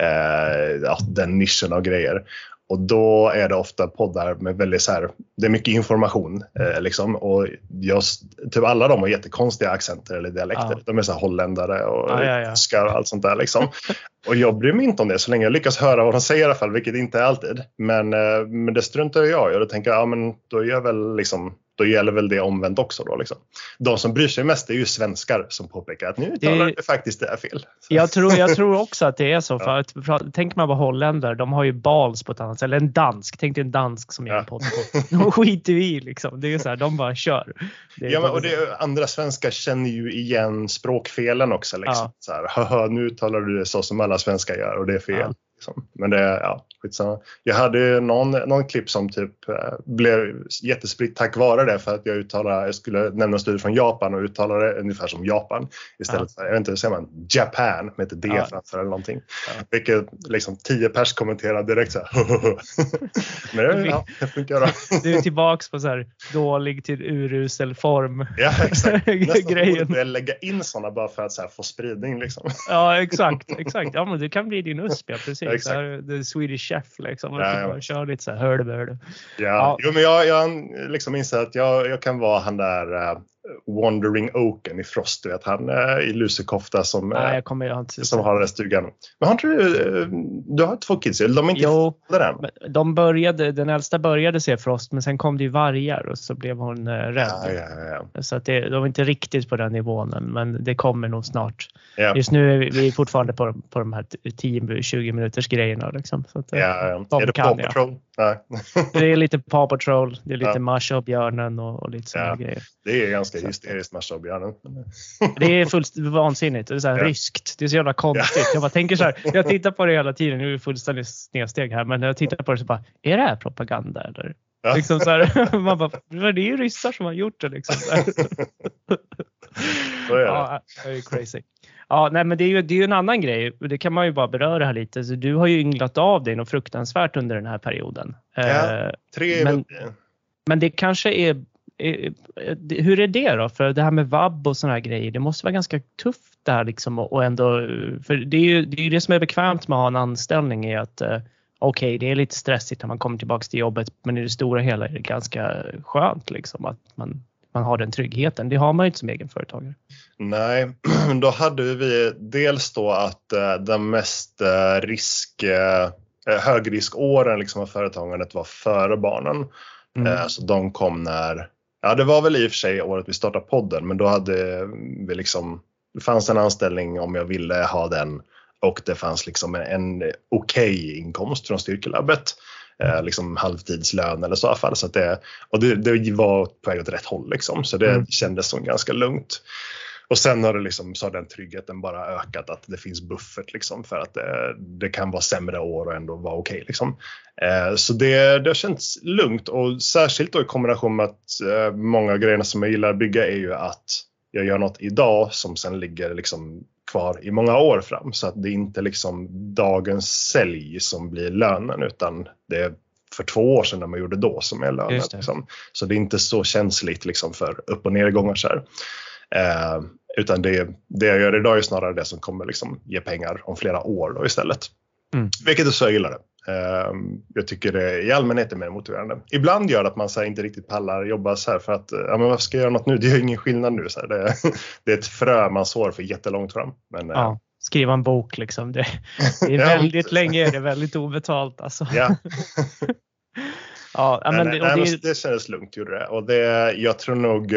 eh, ja, den nischen av grejer. Och då är det ofta poddar med väldigt så här, det är mycket information eh, liksom. Och just, typ alla de har jättekonstiga accenter eller dialekter. Ja. De är så här holländare och ja, ja, tyskar och allt sånt där liksom. och jag bryr mig inte om det så länge jag lyckas höra vad de säger i alla fall, vilket inte är alltid. Men, eh, men det struntar jag i och då tänker jag, ja men då gör jag väl liksom då gäller väl det omvänt också då liksom. De som bryr sig mest är ju svenskar som påpekar att nu uttalar det... faktiskt det är fel. Jag tror, jag tror också att det är så. För att, tänker man på holländare, de har ju bals på ett annat sätt. Eller en dansk, tänk dig en dansk som gör en podd på. De skiter i liksom. Det är så här, de bara kör. ja, men, och det, andra svenskar känner ju igen språkfelen också. Liksom. Ja. Så här, nu uttalar du det så som alla svenskar gör och det är fel. Ja. Liksom. Men det, ja, skitsamma. Jag hade någon, någon klipp som typ eh, blev jättespritt tack vare det för att jag uttalade, jag skulle nämna en studie från Japan och uttalade det ungefär som Japan istället för, jag vet inte, säger man Japan med ett D ja. framför eller någonting. Ja. Vilket liksom tio pers kommenterade direkt så här. Men det, ja, det funkar bra. Du är tillbaks på så här dålig till urusel form. Ja exakt. Nästan borde lägga in sådana bara för att så här, få spridning liksom. Ja exakt, exakt. Ja men det kan bli din USP, ja, precis. Ja, exakt. The Swedish Chef liksom. Ja, ja. Kör lite så här hörde Ja, ja. Jo, men jag, jag liksom inser att jag, jag kan vara han där uh, Wandering Oaken i Frost, du vet han uh, i lusekofta som, Nej, eh, jag kommer, jag inte som har den stugan. Men har inte du, uh, du har två kids, de är inte jo, än? De började, den äldsta började se Frost men sen kom det ju vargar och så blev hon rädd. Ja, ja, ja. Så att det, de är inte riktigt på den nivån men det kommer nog snart. Just nu är vi, vi är fortfarande på, på de här 10-20 minuters grejerna. Liksom. Så att, ja, ja. Är det Paw Patrol? Det är lite Paw Patrol, det är lite ja. Marsha och björnen och, och lite sådana grejer. Det är ganska hysteriskt Marsha och björnen. det är fullständigt vansinnigt. Det är så här ja. ryskt. Det är så jävla konstigt. Jag bara tänker så här, jag tittar på det hela tiden, nu är det fullständigt snedsteg här, men när jag tittar på det så bara, är det här propaganda eller? Ja. Liksom så här, man bara, det är ju ryssar som har gjort det liksom. så är det. Ja, det är crazy. Ja, nej, men det är ju, det är ju en annan grej. Det kan man ju bara beröra här lite. Så du har ju ynglat av dig något fruktansvärt under den här perioden. Ja, eh, tre men, men det kanske är, Hur är det då? För det här med vab och sådana här grejer, det måste vara ganska tufft där liksom och ändå. För det är ju det, är det som är bekvämt med att ha en anställning är att eh, okej, okay, det är lite stressigt när man kommer tillbaks till jobbet, men i det stora hela är det ganska skönt liksom att man man har den tryggheten. Det har man ju inte som egenföretagare. Nej, då hade vi dels då att eh, den mest eh, risk, eh, högriskåren liksom av företagandet var före barnen. Mm. Så de kom när, ja det var väl i och för sig året vi startade podden, men då hade vi liksom, det fanns en anställning om jag ville ha den och det fanns liksom en okej okay inkomst från Styrkelabbet eh, liksom halvtidslön eller så i alla fall. Så att det, och det, det var på väg åt rätt håll liksom, så det mm. kändes som ganska lugnt. Och sen har det liksom, så har den tryggheten bara ökat att det finns buffert liksom för att det, det kan vara sämre år och ändå vara okej. Okay, liksom. eh, så det, det har känts lugnt och särskilt då i kombination med att eh, många av grejerna som jag gillar att bygga är ju att jag gör något idag som sen ligger liksom kvar i många år fram så att det är inte liksom dagens sälj som blir lönen utan det är för två år sedan när man gjorde då som är lönen. Liksom. Så det är inte så känsligt liksom för upp och nedgångar så eh, utan det, det jag gör idag är snarare det som kommer liksom ge pengar om flera år då istället. Mm. Vilket är så jag gillar det. Ehm, jag tycker det i allmänhet är mer motiverande. Ibland gör det att man så inte riktigt pallar jobba så här för att ja, men varför ska jag göra något nu? Det gör ingen skillnad nu. Så här. Det, det är ett frö man sår för jättelångt fram. Men, ja, eh, skriva en bok liksom. Det, det är väldigt länge är det väldigt obetalt alltså. Ja. ja, men, det, nej, det, det kändes lugnt gjorde det och det, jag tror nog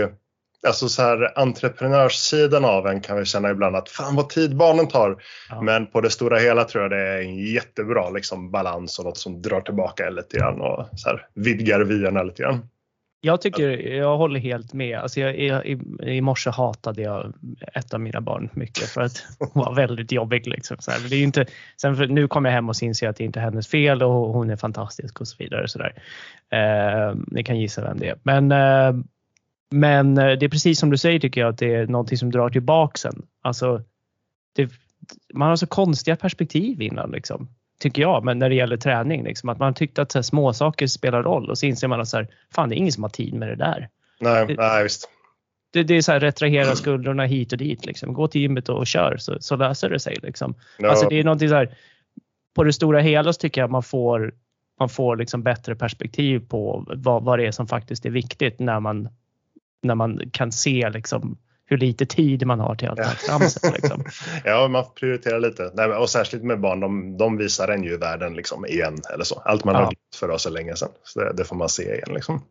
alltså så här entreprenörssidan av en kan vi känna ibland att fan vad tid barnen tar. Ja. Men på det stora hela tror jag det är en jättebra liksom, balans och något som drar tillbaka lite grann och så här, vidgar vyerna lite grann. Jag tycker, jag håller helt med. Alltså jag, jag, i, I morse hatade jag ett av mina barn mycket för att hon var väldigt jobbig. Liksom. Så här, det är inte, sen för, nu kommer jag hem och inser att det inte är hennes fel och hon är fantastisk och så vidare. Så där. Eh, ni kan gissa vem det är. Men eh, men eh, det är precis som du säger tycker jag att det är någonting som drar tillbaka sen. Alltså, det, man har så konstiga perspektiv innan liksom, tycker jag, men när det gäller träning. Liksom, att man tyckte att så här, små saker spelar roll och så inser man att så här, fan, det är ingen som har tid med det där. Nej, det, nej visst. Det, det är så här, retrahera skuldrorna hit och dit. Liksom. Gå till gymmet och, och kör så, så löser det sig. Liksom. No. Alltså, det är någonting så här, på det stora hela så tycker jag man får, man får liksom bättre perspektiv på vad, vad det är som faktiskt är viktigt när man när man kan se liksom hur lite tid man har till att ta fram sig. Liksom. ja, man får prioritera lite. Nej, och särskilt med barn, de, de visar en ju världen liksom igen eller så. Allt man ja. har gjort för oss så länge sedan. Så det, det, får man se igen liksom.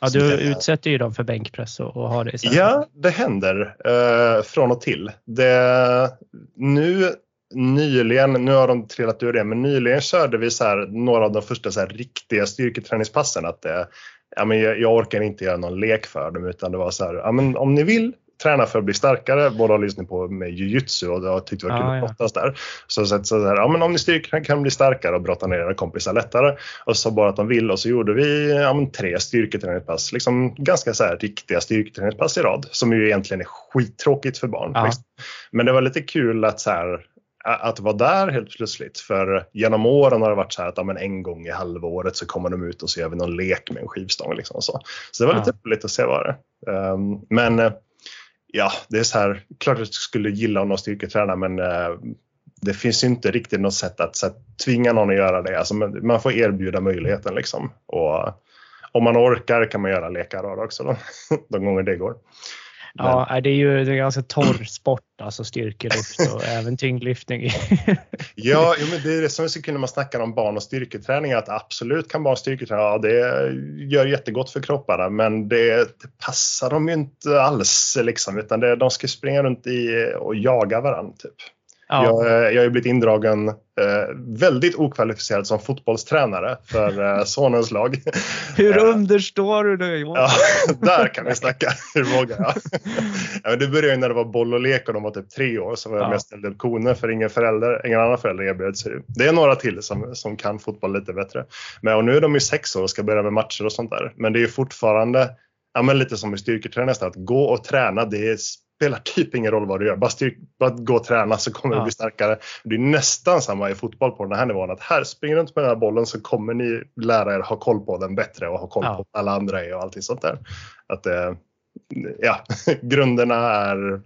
Ja, du utsätter ju dem för bänkpress och, och har det istället. Ja, det händer eh, från och till. Det, nu nyligen, nu har de trillat ur det, men nyligen körde vi så här, några av de första så här, riktiga styrketräningspassen. Att det, ja, men jag, jag orkar inte göra någon lek för dem utan det var så här, ja, men om ni vill träna för att bli starkare. Båda har lyssnat på med jujutsu och har tyckt det var kul ah, att brottas ja. där. Så, så, så, här, ja, men om ni styrkar kan bli starkare och brotta ner era kompisar lättare. Och så bara att de vill och så gjorde vi ja, men tre styrketräningspass. Liksom ganska så här, riktiga styrketräningspass i rad som ju egentligen är skittråkigt för barn. Ah. Men det var lite kul att så här, att vara där helt plötsligt. För genom åren har det varit så här att ja, men en gång i halvåret så kommer de ut och så gör vi någon lek med en skivstång. Liksom så. så det var lite roligt att se vad det um, Men eh, ja, det är så här, klart att jag skulle gilla att styrketräna men uh, det finns inte riktigt något sätt att så, tvinga någon att göra det. Alltså, man får erbjuda möjligheten liksom. Och om man orkar kan man göra lekar också då, de gånger det går. Ja, det är ju en ganska torr sport, alltså styrkelyft och även tyngdlyftning. ja, men det är det som är så kul när man snackar om barn och styrketräning, att absolut kan barn styrketräna, ja, det gör jättegott för kropparna, men det, det passar dem ju inte alls liksom, utan det, de ska springa runt i och jaga varandra. Typ. Ja. Jag, eh, jag har blivit indragen eh, väldigt okvalificerad som fotbollstränare för eh, sonens lag. Hur understår du det Ja, där kan vi snacka. Hur vågar jag? ja, det började när det var boll och lek och de var typ tre år så var jag ja. mest ställde koner för ingen, förälder, ingen annan förälder erbjöd sig. Det är några till som, som kan fotboll lite bättre. Men, och nu är de ju sex år och ska börja med matcher och sånt där. Men det är ju fortfarande ja, men lite som i styrketräning nästan, att gå och träna det är spelar typ ingen roll vad du gör. Bara, styrk, bara gå och träna så kommer ja. du bli starkare. Det är nästan samma i fotboll på den här nivån. Att här, spring runt med den här bollen så kommer ni lära er ha koll på den bättre och ha koll ja. på alla andra är och allting sånt där. Att, eh, ja, grunderna är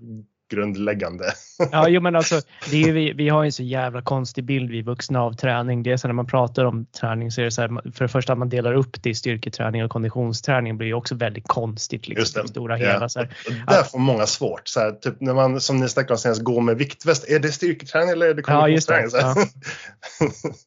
grundläggande. Ja, jo, men alltså, det är, vi, vi har en så jävla konstig bild vi vuxna av träning. Det är så när man pratar om träning så är det så här, för det första att man delar upp det i styrketräning och konditionsträning blir ju också väldigt konstigt. Liksom, Just det. Stora hela, ja. så här. Där får många svårt. Så här, typ när man, som ni snackade om senast, gå med viktväst. Är det styrketräning eller är det konditionsträning? Ja, det.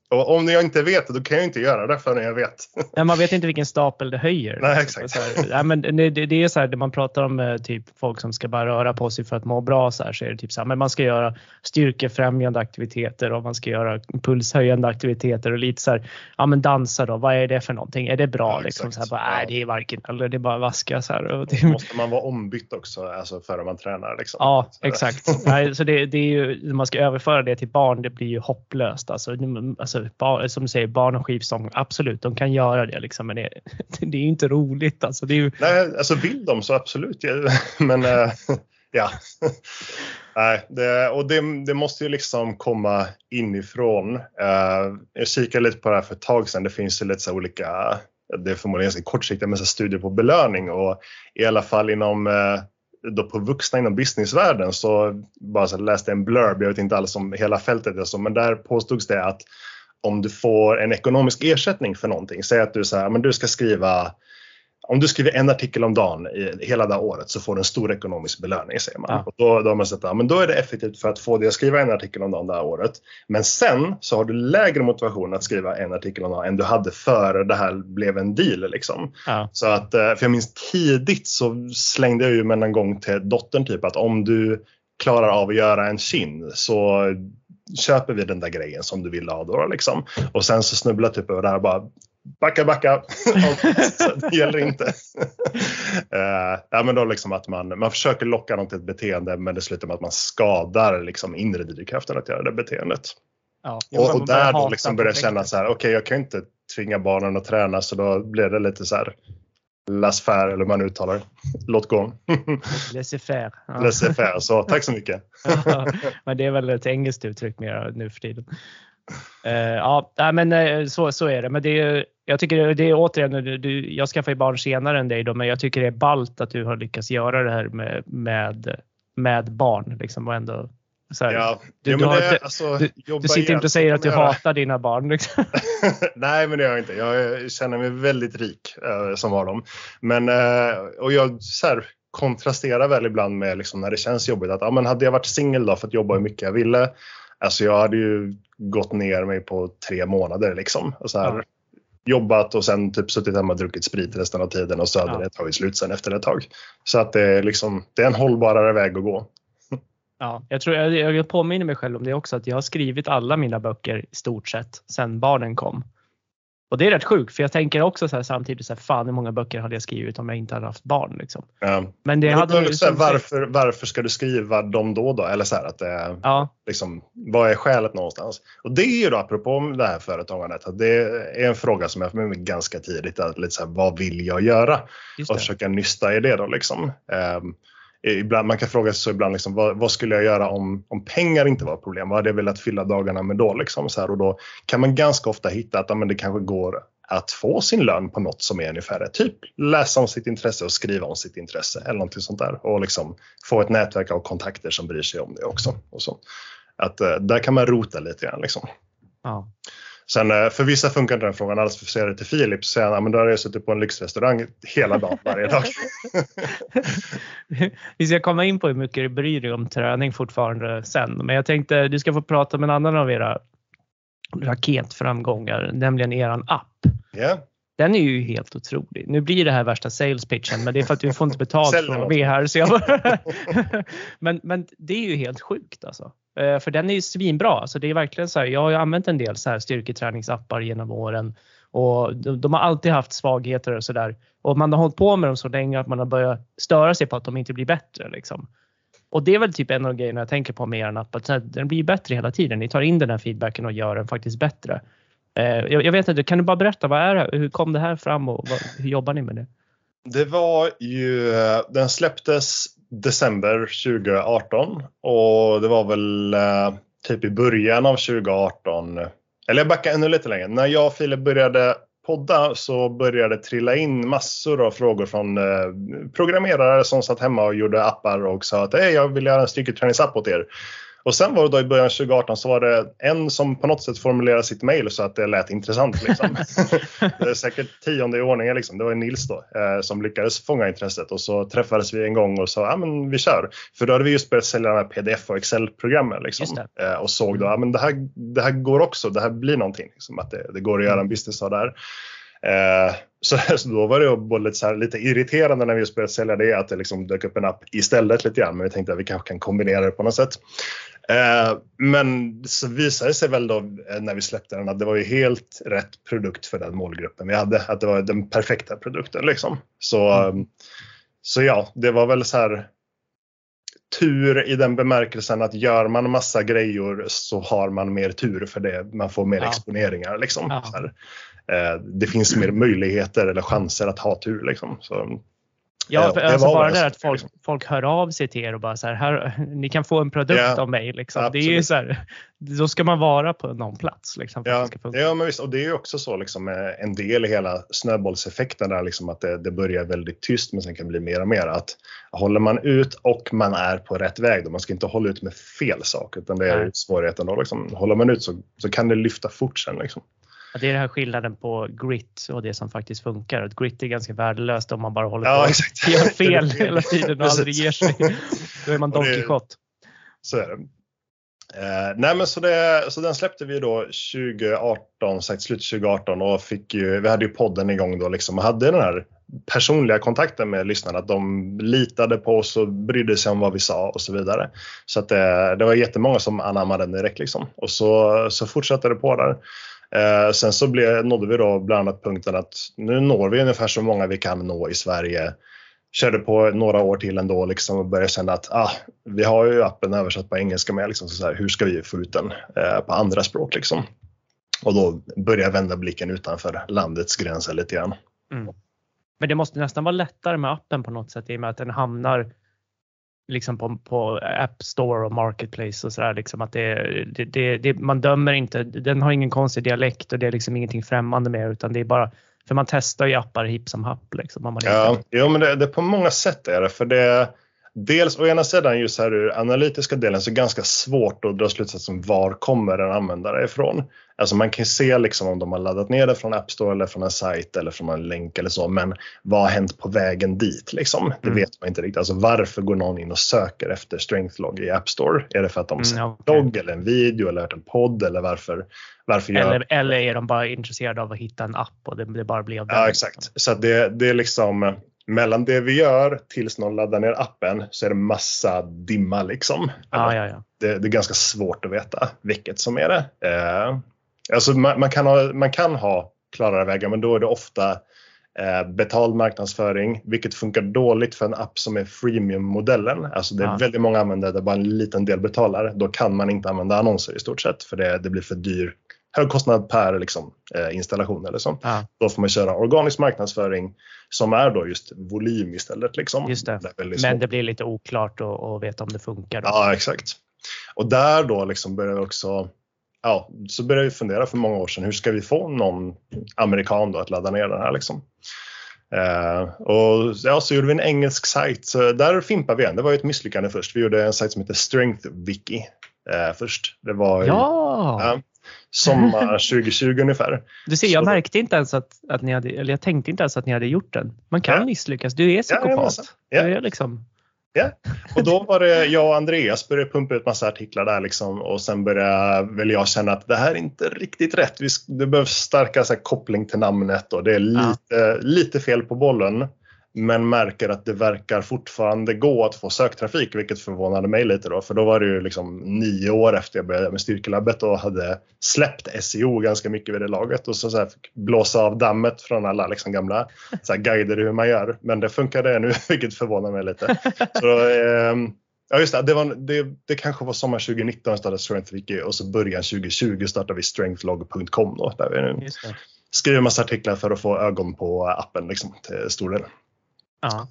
Ja. och om jag inte vet det, då kan jag inte göra det förrän jag vet. Nej, man vet inte vilken stapel det höjer. Nej, exakt. Så här, ja, men det, det, är så här, det man pratar om eh, typ folk som ska bara röra på sig för att må bra bra så här så är det typ så här, men man ska göra styrkefrämjande aktiviteter och man ska göra pulshöjande aktiviteter och lite så här, ja men dansa då, vad är det för någonting? Är det bra ja, liksom? Så här, bara. Nej, det är varken eller, det är bara vaska så här. Och det... Måste man vara ombytt också alltså före man tränar? Liksom. Ja, exakt. nej, så det, det är ju, när man ska överföra det till barn, det blir ju hopplöst. Alltså, alltså bar, som du säger, barn och skivstång, absolut, de kan göra det liksom, men det, det är ju inte roligt. Alltså, det är ju... Nej, alltså vill de så absolut. Men äh, ja. Nej, det, och det, det, måste ju liksom komma inifrån. Uh, jag kikade lite på det här för ett tag sedan. Det finns ju lite så olika, det är förmodligen ganska kortsiktiga, men så studier på belöning och i alla fall inom uh, då på vuxna inom businessvärlden så bara så läste en blurb, jag vet inte alls om hela fältet är så, men där påstods det att om du får en ekonomisk ersättning för någonting, säg att du, så här, men du ska skriva om du skriver en artikel om dagen i hela det året så får du en stor ekonomisk belöning säger man. Ja. Och då, då har man sett att ja, då är det effektivt för att få dig att skriva en artikel om dagen det här året. Men sen så har du lägre motivation att skriva en artikel om dagen än du hade före det här blev en deal. Liksom. Ja. Så att, eh, för jag minns tidigt så slängde jag ju med en gång till dottern typ att om du klarar av att göra en kin så köper vi den där grejen som du vill ha då liksom. Och sen så snubblar typ över det här bara backa, backa. det gäller inte. uh, ja, men då liksom att man, man försöker locka dem till ett beteende men det slutar med att man skadar liksom inre drivkraften att göra det beteendet. Ja, och, och där då liksom börjar känna så här, okej okay, jag kan inte tvinga barnen att träna så då blir det lite så här laissez-faire eller hur man uttalar Låt gå. Laissez-faire. Ja. Laissez-faire, så tack så mycket. ja, men det är väl ett engelskt uttryck mer nu för tiden. Uh, ja, men uh, så, så är det. Men det är, jag tycker det är återigen, du, jag skaffade barn senare än dig då, men jag tycker det är balt att du har lyckats göra det här med, med, med barn. Liksom, och ändå, så här, ja, du, ja, du, har, det, alltså, du, du, sitter inte och säger att du hatar dina barn. Liksom. Nej, men det gör jag inte. Jag känner mig väldigt rik uh, som har dem. Men, uh, och jag så här, kontrasterar väl ibland med liksom, när det känns jobbigt att ja, men hade jag varit singel då för att jobba hur mycket jag ville. Alltså jag hade ju gått ner mig på tre månader liksom. Och så här, ja jobbat och sen typ suttit hemma och druckit sprit resten av tiden och så hade Ja. det tagit slut sen efter ett tag. Så att det är liksom, det är en hållbarare väg att gå. Ja, jag, tror, jag, jag påminner mig själv om det också att jag har skrivit alla mina böcker i stort sett sedan barnen kom. Och det är rätt sjukt för jag tänker också så här, samtidigt så här, fan hur många böcker hade jag skrivit om jag inte hade haft barn liksom. Ja. Men det Men hade då, ju så här, som sagt- varför, varför ska du skriva dem då? då? Eller så här, att det Ja, liksom, vad är skälet någonstans? Och det är ju då apropå det här företagandet, att det är en fråga som jag får med mig ganska tidigt. Att lite så här, vad vill jag göra? och försöka nysta i det då liksom. Ehm, Eh, ibland, man kan fråga sig så ibland liksom, vad, vad skulle jag göra om, om pengar inte var ett problem? Vad hade jag velat fylla dagarna med då? Liksom, så här, och då kan man ganska ofta hitta att ja, men det kanske går att få sin lön på något som är ungefär det. Typ läsa om sitt intresse och skriva om sitt intresse eller någonting sånt där. Och liksom få ett nätverk av kontakter som bryr sig om det också. Och så. Att, eh, där kan man rota lite grann. Liksom. Ja. Sen eh, för vissa funkar inte den frågan alls. För säga det till Filip så säger han, men då har jag suttit på en lyxrestaurang hela dagen varje dag. Vi ska komma in på hur mycket du bryr dig om träning fortfarande sen. Men jag tänkte du ska få prata med en annan av era raketframgångar, nämligen eran app. Ja. Den är ju helt otrolig. Nu blir det här värsta sales pitchen men det är för att vi får inte betalt från. V här. Så jag bara men, men det är ju helt sjukt alltså. Eh, för den är ju svinbra. Alltså det är verkligen så här, jag har ju använt en del så här styrketräningsappar genom åren och de, de har alltid haft svagheter och sådär. Och man har hållit på med dem så länge att man har börjat störa sig på att de inte blir bättre. Liksom. Och det är väl typ en av grejerna jag tänker på med er app. Att här, den blir bättre hela tiden. Ni tar in den här feedbacken och gör den faktiskt bättre. Eh, Jag, jag vet inte, kan du bara berätta vad är det? Hur kom det här fram och vad, hur jobbar ni med det? Det var ju, eh, den släpptes december 2018 och det var väl eh, typ i början av 2018, eller jag backar ännu lite längre. När jag och Filip började podda så började det trilla in massor av frågor från eh, programmerare som satt hemma och gjorde appar och sa att hey, jag vill göra en styrketräningsapp åt er. Och sen var det då i början av 2018 så var det en som på något sätt formulerade sitt mail så att det lät intressant. Liksom. det är säkert tionde i ordningen. Liksom. Det var Nils då eh, som lyckades fånga intresset och så träffades vi en gång och sa ja men vi kör. För då hade vi just börjat sälja de här pdf och excel-programmen liksom. Eh, och såg då ja men det här, det här går också. Det här blir någonting. Liksom, att det, det går att göra en business av det här. Eh, så, så då var det både lite, här, lite irriterande när vi just började sälja det att det liksom dök upp en app istället lite grann. Men vi tänkte att vi kanske kan kombinera det på något sätt. Eh, men så visade det sig väl då eh, när vi släppte den att det var ju helt rätt produkt för den målgruppen vi hade. Att det var den perfekta produkten liksom. Så, Mm. så ja, det var väl så här tur i den bemärkelsen att gör man massa grejer så har man mer tur för det. Man får mer Ja. exponeringar liksom. Ja. Eh, det finns mer möjligheter eller chanser att ha tur liksom. Så, Ja, Ja, för det alltså bara det att folk, liksom. folk hör av sig till er och bara så här, här ni kan få en produkt Ja, av mig. Liksom. Det är så här, då ska man vara på någon plats. Liksom, för att Ja, ja men visst. Och det är ju också så liksom, eh, en del i hela snöbollseffekten där liksom, att det, det börjar väldigt tyst men sen kan bli mer och mer. Att håller man ut och man är på rätt väg, då, man ska inte hålla ut med fel sak utan det är Nej. svårigheten då. Liksom. Håller man ut så, så kan det lyfta fort sen. Liksom. Ja, Det är den här skillnaden på grit och det som faktiskt funkar. Att grit är ganska värdelöst om man bara håller Ja, på exakt. och gör fel hela tiden och aldrig ger sig. Då är man Don Quijote. Så är det. Eh, nej men så, det, så den släppte vi då 2018, sagt slut 2018 och fick ju, vi hade ju podden igång då liksom och hade den här personliga kontakten med lyssnarna. Att de litade på oss och brydde sig om vad vi sa och så vidare. Så att det, det var jättemånga som anammade den direkt liksom. Och så, så fortsatte det på där. Eh, sen så blev, nådde vi då bland annat punkten att nu når vi ungefär så många vi kan nå i Sverige körde på några år till ändå liksom och började känna att ah, vi har ju appen översatt på engelska med. Liksom, så så här, hur ska vi få ut den eh, på andra språk? Liksom? Och då började jag vända blicken utanför landets gränser lite grann. Mm. Men det måste nästan vara lättare med appen på något sätt i och med att den hamnar liksom på, på App Store och Marketplace och sådär. Liksom att det, det, det, det, man dömer inte, den har ingen konstig dialekt och det är liksom ingenting främmande med utan det är bara, för man testar ju appar hipp som happ. Liksom, Ja, jo, men det, det på många sätt är det. För det dels å ena sidan just här ur analytiska delen så är det ganska svårt att dra slutsatsen var kommer en användare ifrån. Alltså man kan se liksom om de har laddat ner det från App Store eller från en sajt eller från en länk eller så. Men vad har hänt på vägen dit liksom? Det mm. vet man inte riktigt. Alltså varför går någon in och söker efter strength log i App Store? Är det för att de ser mm, okay. logg eller en video eller hört en podd eller varför? varför eller, gör... eller är de bara intresserade av att hitta en app och det, det bara blir av Ja exakt. Så det, det är liksom mellan det vi gör tills någon laddar ner appen så är det massa dimma liksom. Ja, ja, ja. Det, det, är ganska svårt att veta vilket som är det. Eh, alltså man, man, kan ha, man kan ha klarare vägar men då är det ofta eh, betald marknadsföring vilket funkar dåligt för en app som är freemium-modellen. Alltså det är ja. väldigt många användare där bara en liten del betalar. Då kan man inte använda annonser i stort sett för det, det blir för dyr kostnad per liksom, eh, installation eller så. Ja. Då får man köra organisk marknadsföring som är då just volym istället. Liksom. Just det. det Men det blir lite oklart att veta om det funkar. Då. Ja exakt. Och där då liksom börjar vi också Ja, så började vi fundera för många år sedan, hur ska vi få någon amerikan då att ladda ner den här liksom? Uh, och ja, så gjorde vi en engelsk sajt. Så där fimpade vi igen. Det var ju ett misslyckande först. Vi gjorde en sajt som heter Strength Wiki uh, först. Det var ja. Uh, sommar 2020 ungefär. Du ser, jag så. märkte inte ens att, att ni hade, eller jag tänkte inte ens att ni hade gjort den. Man kan ja. misslyckas. Du är psykopat. Ja, du är liksom Ja, och då var det jag och Andreas började pumpa ut massa artiklar där liksom och sen började väl jag känna att det här är inte riktigt rätt. Det behövs starka så koppling till namnet och det är lite, ja. lite fel på bollen men märker att det verkar fortfarande gå att få söktrafik, vilket förvånade mig lite då, för då var det ju liksom nio år efter jag började med Styrkelabbet och hade släppt SEO ganska mycket vid det laget och så, så här fick blåsa av dammet från alla liksom gamla så här guider hur man gör. Men det funkade nu, vilket förvånar mig lite. Så, eh, Ja just det, det, var, det, det kanske var sommar 2019 startade StrengthWiki och så början 2020 startade vi strengthlog.com då, där vi nu skriver massa artiklar för att få ögon på appen liksom, till stor del. Ja.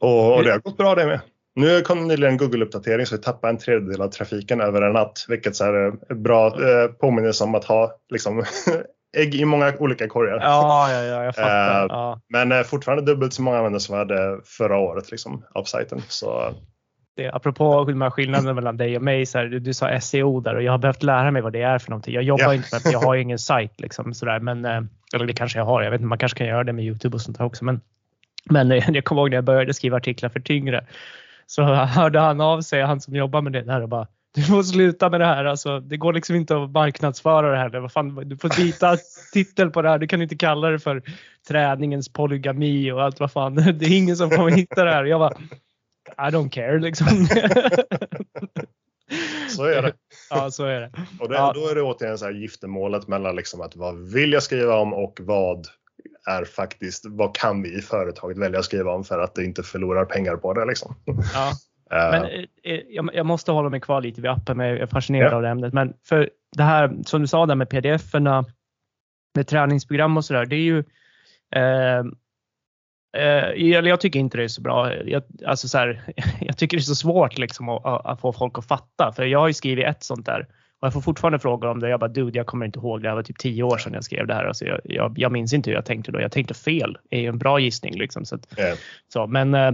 Och, och det har gått bra det med. Nu kom nyligen en Google-uppdatering så vi tappade en tredjedel av trafiken över en natt, vilket så är bra eh, påminnelse om att ha liksom, ägg i många olika korgar. Ja, ja, ja jag fattar. Eh, ja. Men eh, fortfarande dubbelt så många användare som vi hade förra året liksom, av sajten. Så, det, apropå de här skillnaderna mellan dig och mig, så här, du, du, sa SEO där och jag har behövt lära mig vad det är för någonting. Jag jobbar ja. inte med jag har ingen sajt liksom sådär, men eh, eller det kanske jag har. Jag vet inte, man kanske kan göra det med Youtube och sånt här också, men men jag kommer ihåg när jag började skriva artiklar för tyngre så hörde han av sig, han som jobbar med det där och bara du får sluta med det här. Alltså, det går liksom inte att marknadsföra det här. Vad fan, du får byta titel på det här. Du kan inte kalla det för träningens polygami och allt vad fan. Det är ingen som kommer hitta det här. Jag bara, I don't care liksom. Så är det. Ja, så är det. Och det, ja. då är det återigen så här giftermålet mellan liksom att vad vill jag skriva om och vad är faktiskt vad kan vi i företaget välja att skriva om för att det inte förlorar pengar på det. Liksom. Ja. Eh. Men eh, eh, jag, måste hålla mig kvar lite vid appen, men jag är fascinerad ja. av det ämnet. Men för det här som du sa där med pdf-erna, med träningsprogram och sådär, det är ju eh, eh, jag tycker inte det är så bra. Jag, alltså så här, jag tycker det är så svårt liksom att, att, få folk att fatta. För jag har ju skrivit ett sånt där och jag får fortfarande frågor om det. Jag bara, dude, jag kommer inte ihåg. Det här var typ tio år sedan jag skrev det här. Alltså jag, jag, jag minns inte hur jag tänkte då. Jag tänkte fel. Det är ju en bra gissning liksom. Så, att, yeah. så men eh,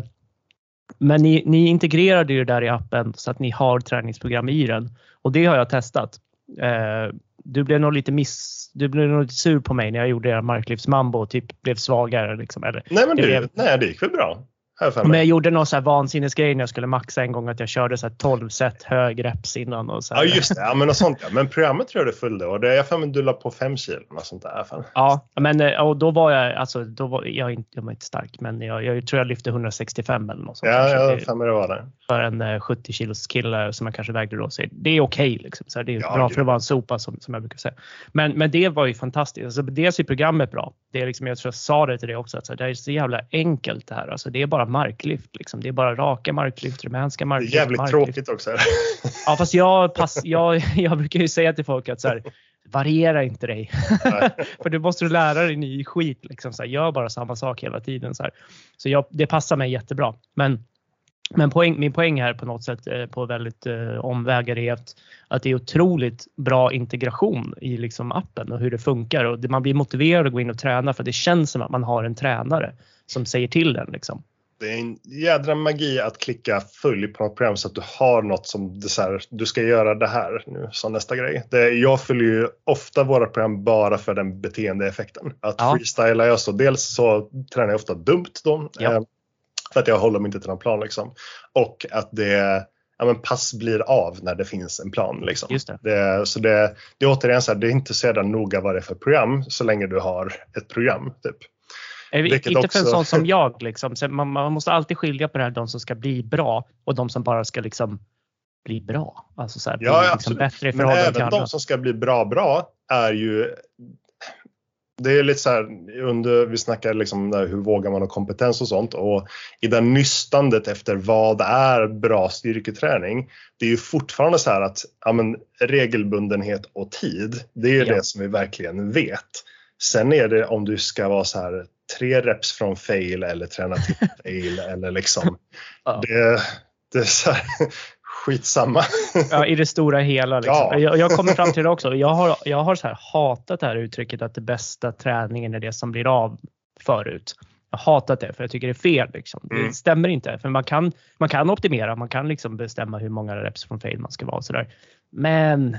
men ni, ni integrerade ju det där i appen så att ni har träningsprogram i den och det har jag testat. Eh, du blev nog lite miss, du blev nog lite sur på mig när jag gjorde er marklyftsmambo och typ blev svagare. Liksom, eller, nej, men det, blev, nej, det gick väl bra. Men jag gjorde någon så här vansinnesgrej när jag skulle maxa en gång att jag körde så här 12 set hög reps innan. Och så här. Ja just det, ja, men något sånt ja. Men programmet tror jag det följde och det är för mig du la på 5 kilo och sånt där. Fan. Ja, men eh, och då var jag, alltså då var jag, inte, jag var inte stark men jag, jag tror jag lyfte 165 eller något sånt. Ja, ja för mig det var det. För en 70 eh, kilos kille som jag kanske vägde då. Så det är okej okay, liksom. Så det är ja, bra för att vara en sopa som, som jag brukar säga. Men, men det var ju fantastiskt. Alltså, dels är programmet bra. Det är liksom, jag tror jag sa det till dig också, att så, det är så jävla enkelt det här. Alltså, det är bara marklyft. Liksom. Det är bara raka marklyft, rumänska marklyft. Det är jävligt marklyft. tråkigt också. ja, fast jag, pass, jag, jag brukar ju säga till folk att så här, variera inte dig. För du måste lära dig ny skit. Liksom, så här, gör bara samma sak hela tiden. Så, här. så jag, det passar mig jättebra. Men, men poäng, min poäng här på något sätt eh, på väldigt eh, omvägar är att, att det är otroligt bra integration i liksom appen och hur det funkar. Och det, man blir motiverad att gå in och träna för det känns som att man har en tränare som säger till den. Liksom. Det är en jädra magi att klicka följ på något program så att du har något som det så här, du ska göra det här nu som nästa grej. Det, jag följer ju ofta våra program bara för den beteendeeffekten. Att ja. freestyla jag så dels så tränar jag ofta dumt då. Ja. Eh, för att jag håller mig inte till någon plan liksom. Och att det ja, men pass blir av när det finns en plan. Liksom. Det. Det, så det, det är återigen så här, det är inte så noga vad det är för program så länge du har ett program. Typ. Vilket inte för en sån som jag. Liksom. Man, man, måste alltid skilja på det här, de som ska bli bra och de som bara ska liksom bli bra. Alltså så här, ja, bli liksom bättre i Men även de som ska bli bra bra är ju det är lite så här, under, vi snackar liksom hur vågar man ha kompetens och sånt och i det nystandet efter vad är bra styrketräning. Det är ju fortfarande så här att ja, men, regelbundenhet och tid, det är ja. det som vi verkligen vet. Sen är det om du ska vara så här tre reps från fail eller träna till fail eller liksom. Ja. Det, det är så här, skitsamma. Ja, i det stora hela. Liksom. Ja. Jag, jag kommer fram till det också. Jag har, jag har så här hatat det här uttrycket att det bästa träningen är det som blir av förut. Jag har hatat det för jag tycker det är fel. Liksom. Mm. Det stämmer inte. För man kan, man kan optimera, man kan liksom bestämma hur många reps från fail man ska vara. Och så där. Men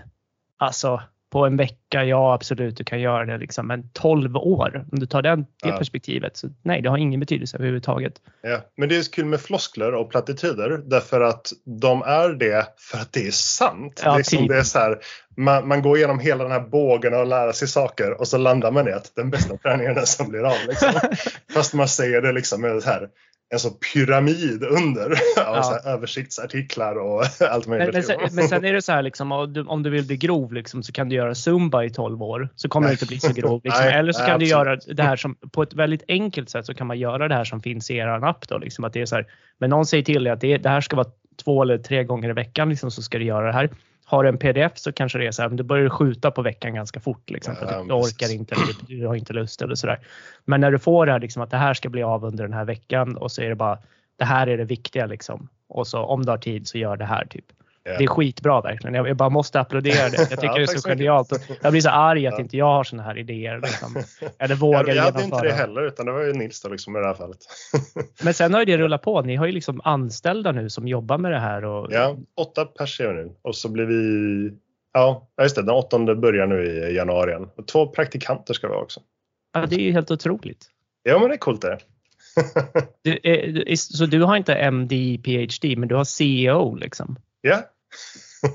alltså på en vecka, ja absolut du kan göra det liksom. Men 12 år, om du tar den, det ja. perspektivet, så nej det har ingen betydelse överhuvudtaget. Ja, men det är kul med floskler och plattityder därför att de är det för att det är sant. Ja, liksom typ. det är så här, man, man, går igenom hela den här bågen och lär sig saker och så landar man i att den bästa träningen är den som blir av. Liksom. Fast man säger det liksom med så här, en så pyramid under av ja. översiktsartiklar och allt möjligt. Men, men, sen, men sen är det så här liksom, om du vill bli grov liksom, så kan du göra zumba i 12 år så kommer du inte bli så grov. Liksom. nej, Eller så nej, kan absolut. du göra det här som på ett väldigt enkelt sätt så kan man göra det här som finns i er app. Då, liksom, att det är så här, men någon säger till dig att det, det här ska vara två eller tre gånger i veckan liksom, så ska du göra det här har du en pdf så kanske det är så här, men du börjar skjuta på veckan ganska fort. Liksom, för du orkar inte, eller du har inte lust eller sådär. Men när du får det här, liksom, att det här ska bli av under den här veckan och så är det bara det här är det viktiga liksom. Och så om du har tid så gör det här typ. Det är skitbra verkligen. Jag bara måste applådera det. Jag tycker ja, det är så genialt. Jag blir så arg att inte jag har såna här idéer. Liksom. Eller vågar jag, jag hade inte det heller utan det var ju Nils då liksom i det här fallet. Men sen har ju det rullat på. Ni har ju liksom anställda nu som jobbar med det här. Och... Ja, åtta personer nu och så blir vi Ja, just det. Den åttonde börjar nu i januari igen. Och två praktikanter ska vi ha också. Ja, det är ju helt otroligt. Ja, men det är coolt det. du är, så du har inte MD, PhD, men du har CEO liksom? Ja,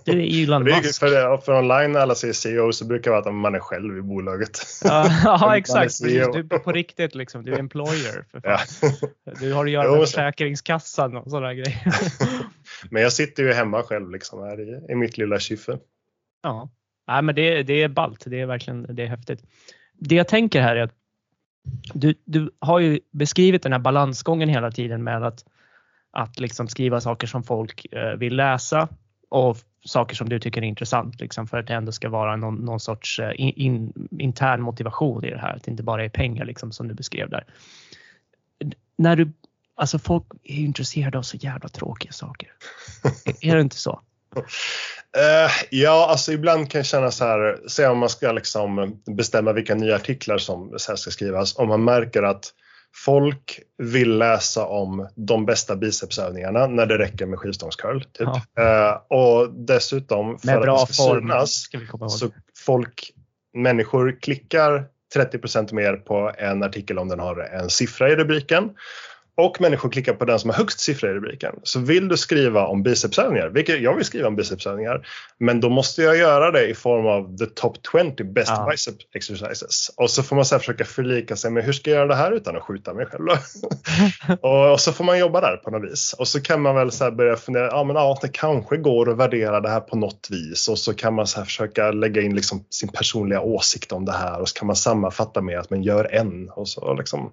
du är Elon Musk. För, för online när alla säger CEO så brukar det vara att man är själv i bolaget. Ja, exakt. Du är på riktigt liksom. Du är employer. För fan. Ja. Du har att göra med Försäkringskassan och sådana grejer. men jag sitter ju hemma själv liksom här i, i mitt lilla kyffe. Ja, Nej, men det, det är ballt. Det är verkligen det är häftigt. Det jag tänker här är att du, du har ju beskrivit den här balansgången hela tiden med att, att liksom skriva saker som folk eh, vill läsa och saker som du tycker är intressant liksom, för att det ändå ska vara någon, någon sorts eh, in, in, intern motivation i det här. Att det inte bara är pengar liksom, som du beskrev där. När du, alltså folk är intresserade av så jävla tråkiga saker. är det inte så? Uh, ja, alltså ibland kan jag känna så här, se om man ska liksom bestämma vilka nya artiklar som ska skrivas. Om man märker att folk vill läsa om de bästa bicepsövningarna när det räcker med skivstångscurl. Typ. Ja. Uh, och dessutom för med att det ska form, synas så folk, människor klickar 30% mer på en artikel om den har en siffra i rubriken och människor klickar på den som har högst siffra i rubriken. Så vill du skriva om bicepsövningar, vilket jag vill skriva om bicepsövningar, men då måste jag göra det i form av the top 20 best ja. bicep exercises. Och så får man så försöka förlika sig med hur ska jag göra det här utan att skjuta mig själv? och, och, så får man jobba där på något vis. Och så kan man väl så börja fundera, ja men ja, det kanske går att värdera det här på något vis och så kan man så försöka lägga in liksom sin personliga åsikt om det här och så kan man sammanfatta med att man gör en och så liksom.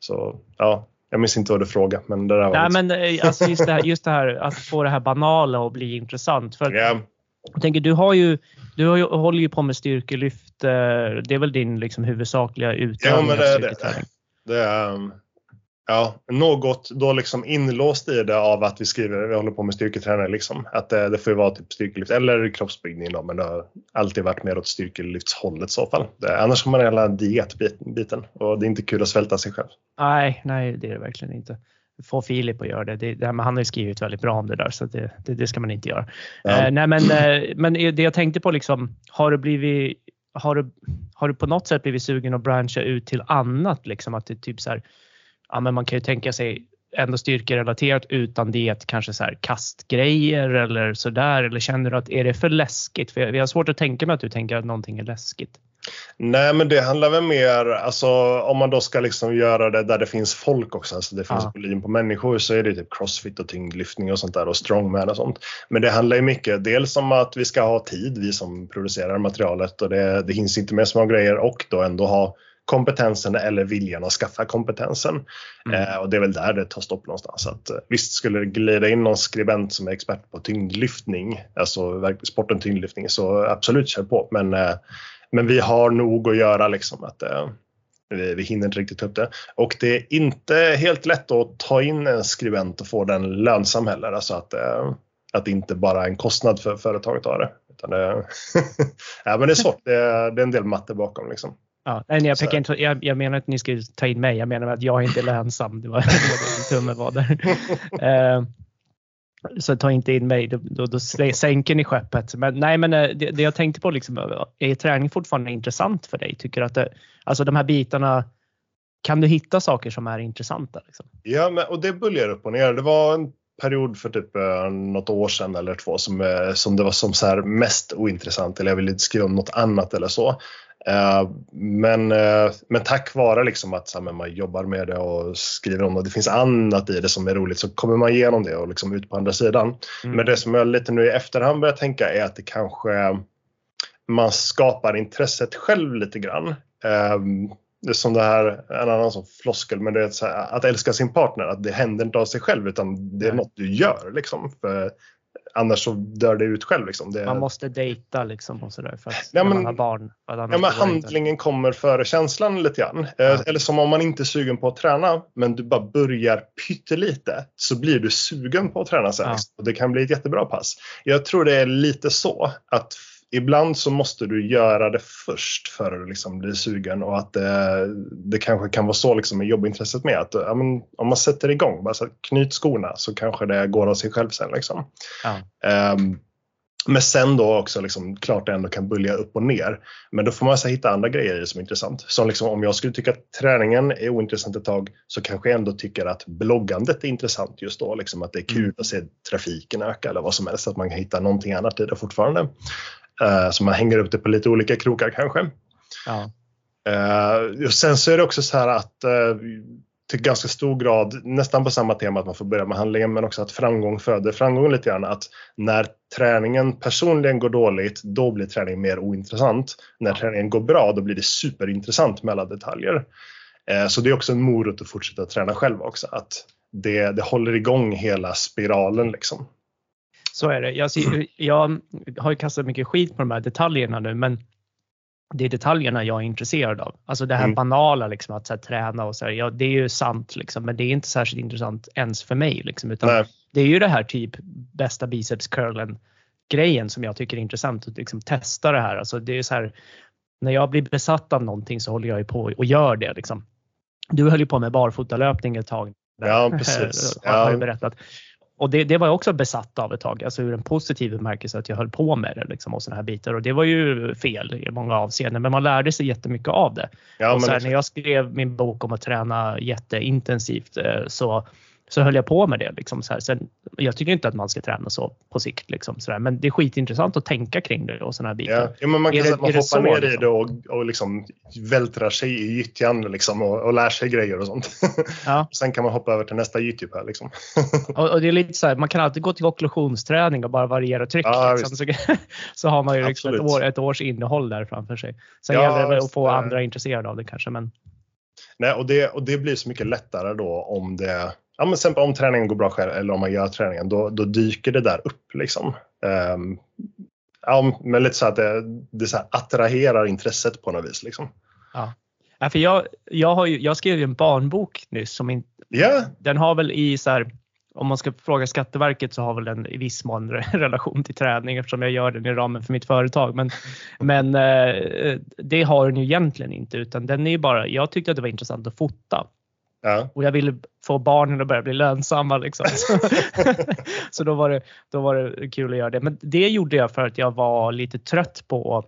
Så ja, jag minns inte vad du frågade. Men det där var Nej, liksom... men eh, alltså just, det här, just det här att få det här banala att bli intressant. För yeah. Jag tänker, du, har ju, du har ju, håller ju på med styrkelyft. Eh, det är väl din liksom, huvudsakliga utövning ja, men det, styrketräning? Det, det är, um, Ja, något då liksom inlåst i det av att vi skriver, vi håller på med styrketräning liksom. Att det, det får ju vara typ styrkelyft eller kroppsbyggning då, men det har alltid varit mer åt styrkelyftshållet i så fall. Det, annars har man hela dietbiten och det är inte kul att svälta sig själv. Nej, nej det är det verkligen inte. få Filip att göra det. det, det han har ju skrivit väldigt bra om det där så det, det, det ska man inte göra. Ja. Eh, nej men, eh, men det jag tänkte på liksom, har du blivit har du, har du på något sätt blivit sugen att branscha ut till annat? Liksom att det typ så här, ja men man kan ju tänka sig ändå styrkerelaterat utan det kanske så här kastgrejer eller sådär? Eller känner du att är det för läskigt? För jag, jag har svårt att tänka mig att du tänker att någonting är läskigt. Nej, men det handlar väl mer, alltså om man då ska liksom göra det där det finns folk också, alltså det finns Ja. volym på människor så är det typ crossfit och tyngdlyftning och sånt där och strongman och sånt. Men det handlar ju mycket, dels om att vi ska ha tid, vi som producerar materialet och det, det hinns inte med små grejer och då ändå ha kompetensen eller viljan att skaffa kompetensen. Mm. Eh, och det är väl där det tar stopp någonstans. Att, eh, visst skulle det glida in någon skribent som är expert på tyngdlyftning, alltså sporten tyngdlyftning, så absolut kör på. Men, eh, men vi har nog att göra liksom. Att, eh, vi, vi hinner inte riktigt ta upp det. Och det är inte helt lätt att ta in en skribent och få den lönsam heller. Alltså att, eh, att det inte bara är en kostnad för företaget att ha det. Utan det, ja, men det är svårt. Det är, det är en del matte bakom. Liksom. Ja, nej, jag, pekar inte, jag, jag menar att ni ska ta in mig. Jag menar att jag inte är lönsam. Det var, det tummen var där. Eh, så ta inte in mig, då, då, då sänker ni skeppet. Men, nej, men eh, det, det jag tänkte på, liksom, är träning fortfarande intressant för dig? Tycker att det, alltså de här bitarna, kan du hitta saker som är intressanta? Liksom? Ja, men, och det böljar upp och ner. Det var en period för typ eh, något år sedan eller två som, eh, som det var som så här mest ointressant eller jag ville inte skriva om något annat eller så. Eh, men, eh, men tack vare liksom att här, man jobbar med det och skriver om det och det finns annat i det som är roligt så kommer man igenom det och liksom ut på andra sidan. Mm. Men det som jag lite nu i efterhand börjar tänka är att det kanske man skapar intresset själv lite grann. Um, det är som det här, en annan sån floskel, men det är här, att älska sin partner, att det händer inte av sig själv utan det är Nej. något du gör liksom. För annars så dör det ut själv liksom. Det, Man måste dejta liksom och sådär för att Ja, men- man har barn. Ja, men det inte. handlingen kommer före känslan lite grann. Eh, Ja. Eller som om man inte är sugen på att träna, men du bara börjar pyttelite så blir du sugen på att träna sen. Ja. Och det kan bli ett jättebra pass. Jag tror det är lite så att ibland så måste du göra det först för att liksom bli sugen och att det, det kanske kan vara så liksom med jobbintresset med. Att, ja, men, om man sätter igång, bara så knyt skorna så kanske det går av sig själv sen. Liksom. Ja. Ehm, men sen då också liksom, klart det ändå kan bölja upp och ner. Men då får man så hitta andra grejer som är intressant. Som liksom, om jag skulle tycka att träningen är ointressant ett tag så kanske jag ändå tycker att bloggandet är intressant just då. Liksom att det är kul Mm. att se trafiken öka eller vad som helst. Att man kan hitta någonting annat i det fortfarande. Uh, så man hänger upp det på lite olika krokar kanske. Ja. Eh, och sen så är det också så här att eh, till ganska stor grad, nästan på samma tema att man får börja med handlingen, men också att framgång föder framgång lite grann. Att när träningen personligen går dåligt, då blir träningen mer ointressant. När träningen går bra, då blir det superintressant med alla detaljer. Eh, så det är också en morot att fortsätta träna själv också. Att det, det håller igång hela spiralen liksom. Så är det. Jag, ser, jag har ju kastat mycket skit på de här detaljerna nu men det är detaljerna jag är intresserad av. Alltså det här Mm. banala liksom att så här, träna och så här, ja, det är ju sant liksom, men det är inte särskilt intressant ens för mig liksom, utan Nej. det är ju det här typ bästa biceps curlen grejen som jag tycker är intressant att liksom testa det här. Alltså det är så här, när jag blir besatt av någonting så håller jag ju på och gör det liksom. Du höll ju på med barfotalöpning ett tag. Ja, precis. har har Ja. berättat. Och det, det var jag också besatt av ett tag, alltså ur en positiv bemärkelse att jag höll på med det liksom, och sådana här bitar. Och det var ju fel i många avseenden, men man lärde sig jättemycket av det. Ja, och exakt. när jag skrev min bok om att träna jätteintensivt eh, så, så höll jag på med det. Liksom, så här. Sen, jag tycker inte att man ska träna så på sikt, liksom, så där. men det är skitintressant att tänka kring det och sådana här bitar. Ja, ja, men man Är kan det- säga att man är det hoppar så, ner i liksom? det och, och liksom vältrar sig i gyttjan liksom och, och lär sig grejer och sånt. Ja. Sen kan man hoppa över till nästa Youtube här liksom. Och, och det är lite så här, man kan alltid gå till okklusionsträning och bara variera tryck. Ja, liksom. så, så har man ju liksom ett, år, ett års innehåll där framför sig. Sen Ja, gäller det att få eh. andra intresserade av det kanske. Men Nej, och, det, och det blir så mycket lättare då om det, ja men exempel om träningen går bra själv eller om man gör träningen, då, då dyker det där upp liksom. Ehm, ja, men lite så att det, det så attraherar intresset på något vis liksom. ja, för jag, jag, har ju, jag skrev ju en barnbok nyss som in, Ja, den har väl i så här, om man ska fråga Skatteverket så har väl den i viss mån re- relation till träning eftersom jag gör den i ramen för mitt företag. Men, men eh, det har den ju egentligen inte utan den är bara, jag tyckte att det var intressant att fota. Ja. Och jag ville få barnen att börja bli lönsamma. Liksom. så då var, det, då var det kul att göra det. Men det gjorde jag för att jag var lite trött på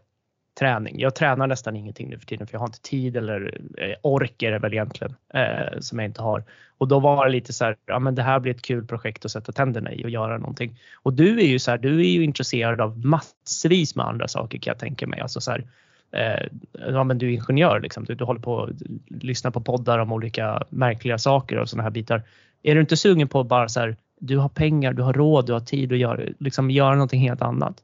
träning. Jag tränar nästan ingenting nu för tiden för jag har inte tid eller eh, ork är det väl egentligen eh, som jag inte har. Och då var det lite så här, ja men det här blir ett kul projekt att sätta tänderna i och göra någonting. Och du är ju så här, du är ju intresserad av massvis med andra saker kan jag tänka mig. Alltså så här, Eh, ja men du är ingenjör liksom. Du, du håller på att lyssna på poddar om olika märkliga saker och sådana här bitar. Är du inte sugen på att bara så här, du har pengar, du har råd, du har tid att göra, liksom, göra någonting helt annat?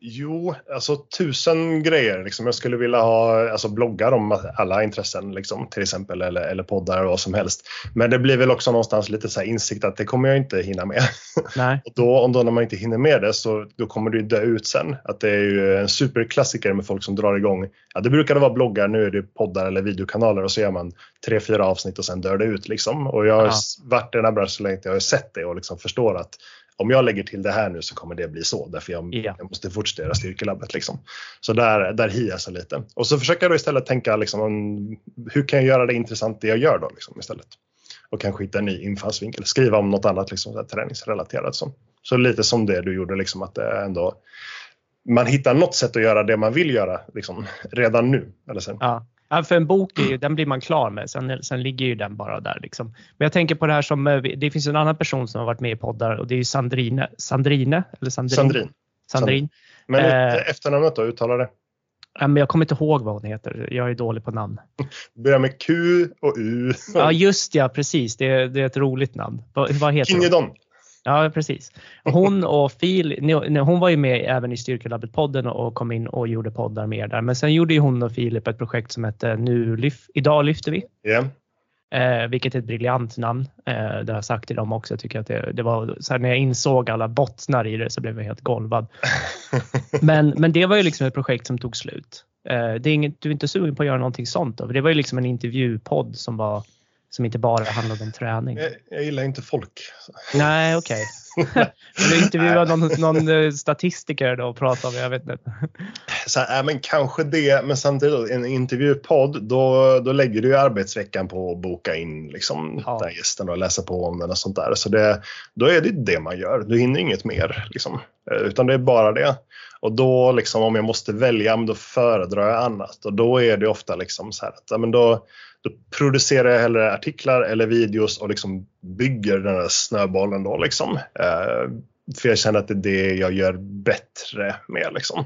Jo, alltså tusen grejer. Liksom. Jag skulle vilja ha alltså, bloggar om alla intressen liksom, till exempel eller, eller poddar och vad som helst. Men det blir väl också någonstans lite så insikt att det kommer jag inte hinna med. Nej. och då, om då när man inte hinner med det så då kommer det dö ut sen. Att det är ju en superklassiker med folk som drar igång. Ja, det brukade vara bloggar, nu är det poddar eller videokanaler och så gör man tre, fyra avsnitt och sen dör det ut. Liksom. Och jag har ja. varit i den här branschen så länge jag har sett det och liksom förstår att om jag lägger till det här nu så kommer det bli så därför jag, ja. jag måste fortsätta styrkelabbet. Liksom. Så där, där hias jag lite. Och så försöker jag då istället tänka liksom, hur kan jag göra det intressant det jag gör då liksom, istället. Och kanske hitta en ny infallsvinkel, skriva om något annat liksom, så träningsrelaterat. Så. så lite som det du gjorde, liksom, att det ändå man hittar något sätt att göra det man vill göra liksom, redan nu. Eller sen. Ja. Ja, för en bok, är ju, den blir man klar med. Sen, sen ligger ju den bara där. Liksom. Men jag tänker på det här som, eh, det finns en annan person som har varit med i poddar och det är Sandrine. Sandrine? Eller Sandrin? Sandrin. Sandrin. Men eh, efternamnet då, uttala det. Ja, men jag kommer inte ihåg vad hon heter. Jag är dålig på namn. Börjar med Q och U. Ja just ja, precis. Det är, det är ett roligt namn. Vad, vad heter Kinjedon. hon? Ja, precis. Hon och Fil, hon var ju med även i Styrkelabbet-podden och kom in och gjorde poddar mer där. Men sen gjorde ju hon och Filip ett projekt som hette Nu lyf, Idag lyfter vi. Yeah. Eh, vilket är ett briljant namn. Eh, det har jag sagt till dem också. Jag tycker att det, det var så här, när jag insåg alla bottnar i det så blev jag helt golvad. men, men det var ju liksom ett projekt som tog slut. Eh, det är inget, du är inte sugen på att göra någonting sånt då? För det var ju liksom en intervjupodd som var som inte bara handlade om träning. Jag, jag gillar inte folk. Nej, okej. Okay. du intervjuar någon, någon eh, statistiker då och pratar om, jag vet inte. Så här, men kanske det, men samtidigt en intervjupodd då, då lägger du arbetsveckan på att boka in liksom, ja. den gästen och läsa på om den och sånt där. Så det, då är det det man gör. Du hinner inget mer liksom, eh, utan det är bara det. Och då liksom om jag måste välja, då föredrar jag annat och då är det ofta liksom så här att men då, då producerar jag hellre artiklar eller videos och liksom bygger den här snöbollen då liksom. Eh, för jag känner att det är det jag gör bättre med liksom.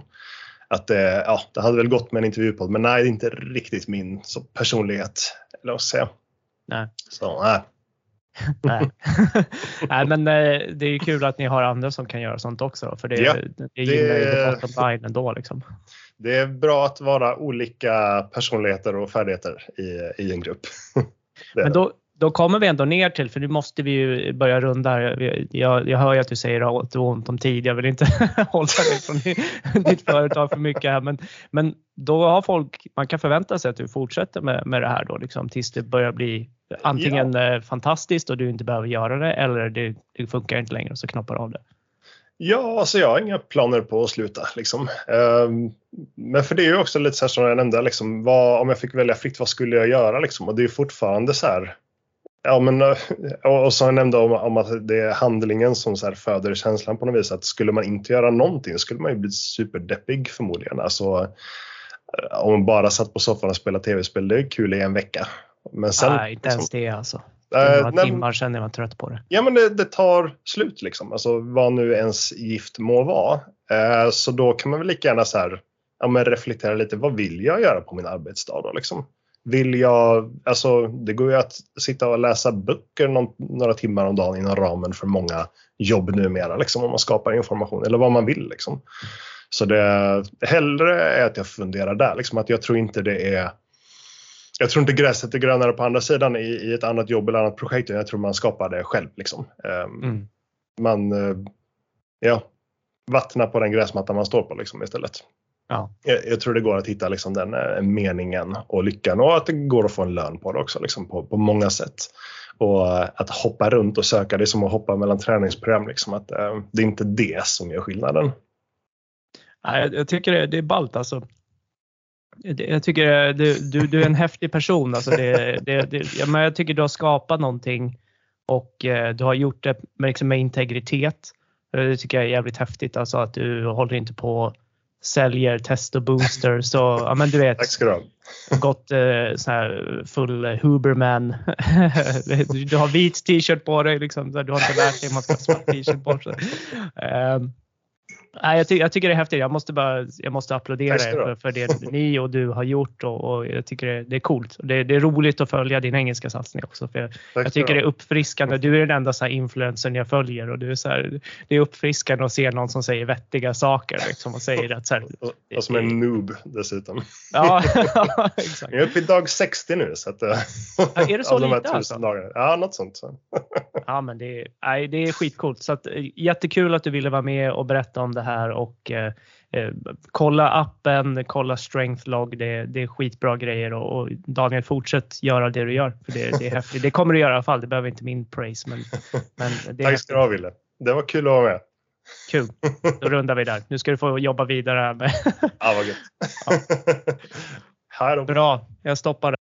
Att det, ja, det hade väl gått med en intervjupodd men nej, det är inte riktigt min så, personlighet. Eller vad säga. Nej. Så, nej. Nej. Nej, men eh, det är kul att ni har andra som kan göra sånt också. För det, ja, det gynnar ju det bottom line ändå. Liksom. Det är bra att vara olika personligheter och färdigheter i, i en grupp. men då, då kommer vi ändå ner till, för nu måste vi ju börja runda. Jag, jag hör ju att du säger att du har ont om tid. Jag vill inte hålla dig från ditt företag för mycket här. Men, men då har folk, man kan förvänta sig att du fortsätter med, med det här då liksom, tills det börjar bli antingen ja. Eh, fantastiskt och du inte behöver göra det eller det, det funkar inte längre och så knoppar av det. Ja, alltså jag har inga planer på att sluta. Liksom. Um, men för det är ju också lite så här som jag nämnde, liksom, vad, om jag fick välja fritt, vad skulle jag göra? Liksom? Och det är fortfarande så här, Ja, men, eh, och som jag nämnde om, om, att det är handlingen som så föder känslan på något vis. Att skulle man inte göra någonting skulle man ju bli superdeppig förmodligen. Alltså, eh, om man bara satt på soffan och spelade tv-spel, det är kul i en vecka. Men sen, Nej, inte ens det alltså. Äh, några nej, timmar sen är man trött på det. Ja, men det, det, tar slut liksom. Alltså vad nu ens gift må vara. Eh, så då kan man väl lika gärna så här, ja, men reflektera lite. Vad vill jag göra på min arbetsdag då liksom? Vill jag, alltså det går ju att sitta och läsa böcker någon, några timmar om dagen inom ramen för många jobb numera, liksom, om man skapar information eller vad man vill. Liksom. Så det hellre är att jag funderar där, liksom, att jag tror inte det är jag tror inte gräset är grönare på andra sidan i, i ett annat jobb eller annat projekt. Jag tror man skapar det själv. Liksom. Um, mm. Man uh, ja, vattnar på den gräsmatta man står på liksom, istället. Ja. Jag, jag, tror det går att hitta liksom, den uh, meningen och lyckan och att det går att få en lön på det också liksom, på, på många sätt. Och uh, att hoppa runt och söka, det är som att hoppa mellan träningsprogram. Liksom, att, det är inte det som gör skillnaden. Nej, jag tycker det, det är ballt alltså Jag tycker du, du, du är en häftig person. Alltså det, det, det, ja, men jag tycker du har skapat någonting och eh, du har gjort det med, liksom med integritet. Det tycker jag är jävligt häftigt. Alltså att du håller inte på säljer test och booster. Så ja, men du vet. Tack ska du ha. Gått eh, sån här full Huberman. du har vit t-shirt på dig liksom. Du har inte lärt dig hur man ska ha svart t-shirt på sig. Um, Nej, jag, ty jag, tycker det är häftigt. Jag måste, bara, jag måste applådera er för, för, det ni och du har gjort och, och jag tycker det, det är coolt. Det, det, är roligt att följa din engelska satsning också. För jag, jag tycker det är uppfriskande. Du är den enda så här influencern jag följer och du är så här, det är uppfriskande att se någon som säger vettiga saker. Liksom, och, säger att, så här, och, och som en noob dessutom. Ja, exakt. Jag är uppe i dag 60 nu. Så att, ja, är det så de lite alltså? Dagarna. Ja, något sånt. Så. ja, men det är, nej, det är skitcoolt. Så att, jättekul att du ville vara med och berätta om det här och eh, eh, kolla appen, kolla strength log. Det, det är skitbra grejer och, och, Daniel fortsätt göra det du gör för det, det är häftigt. Det kommer du göra i alla fall. Det behöver inte min praise. Men, men det Tack ska du ha Wille. Det var kul att vara med. Kul. Då rundar vi där. Nu ska du få jobba vidare med. ja, vad gött. Ja. Bra. Jag stoppar.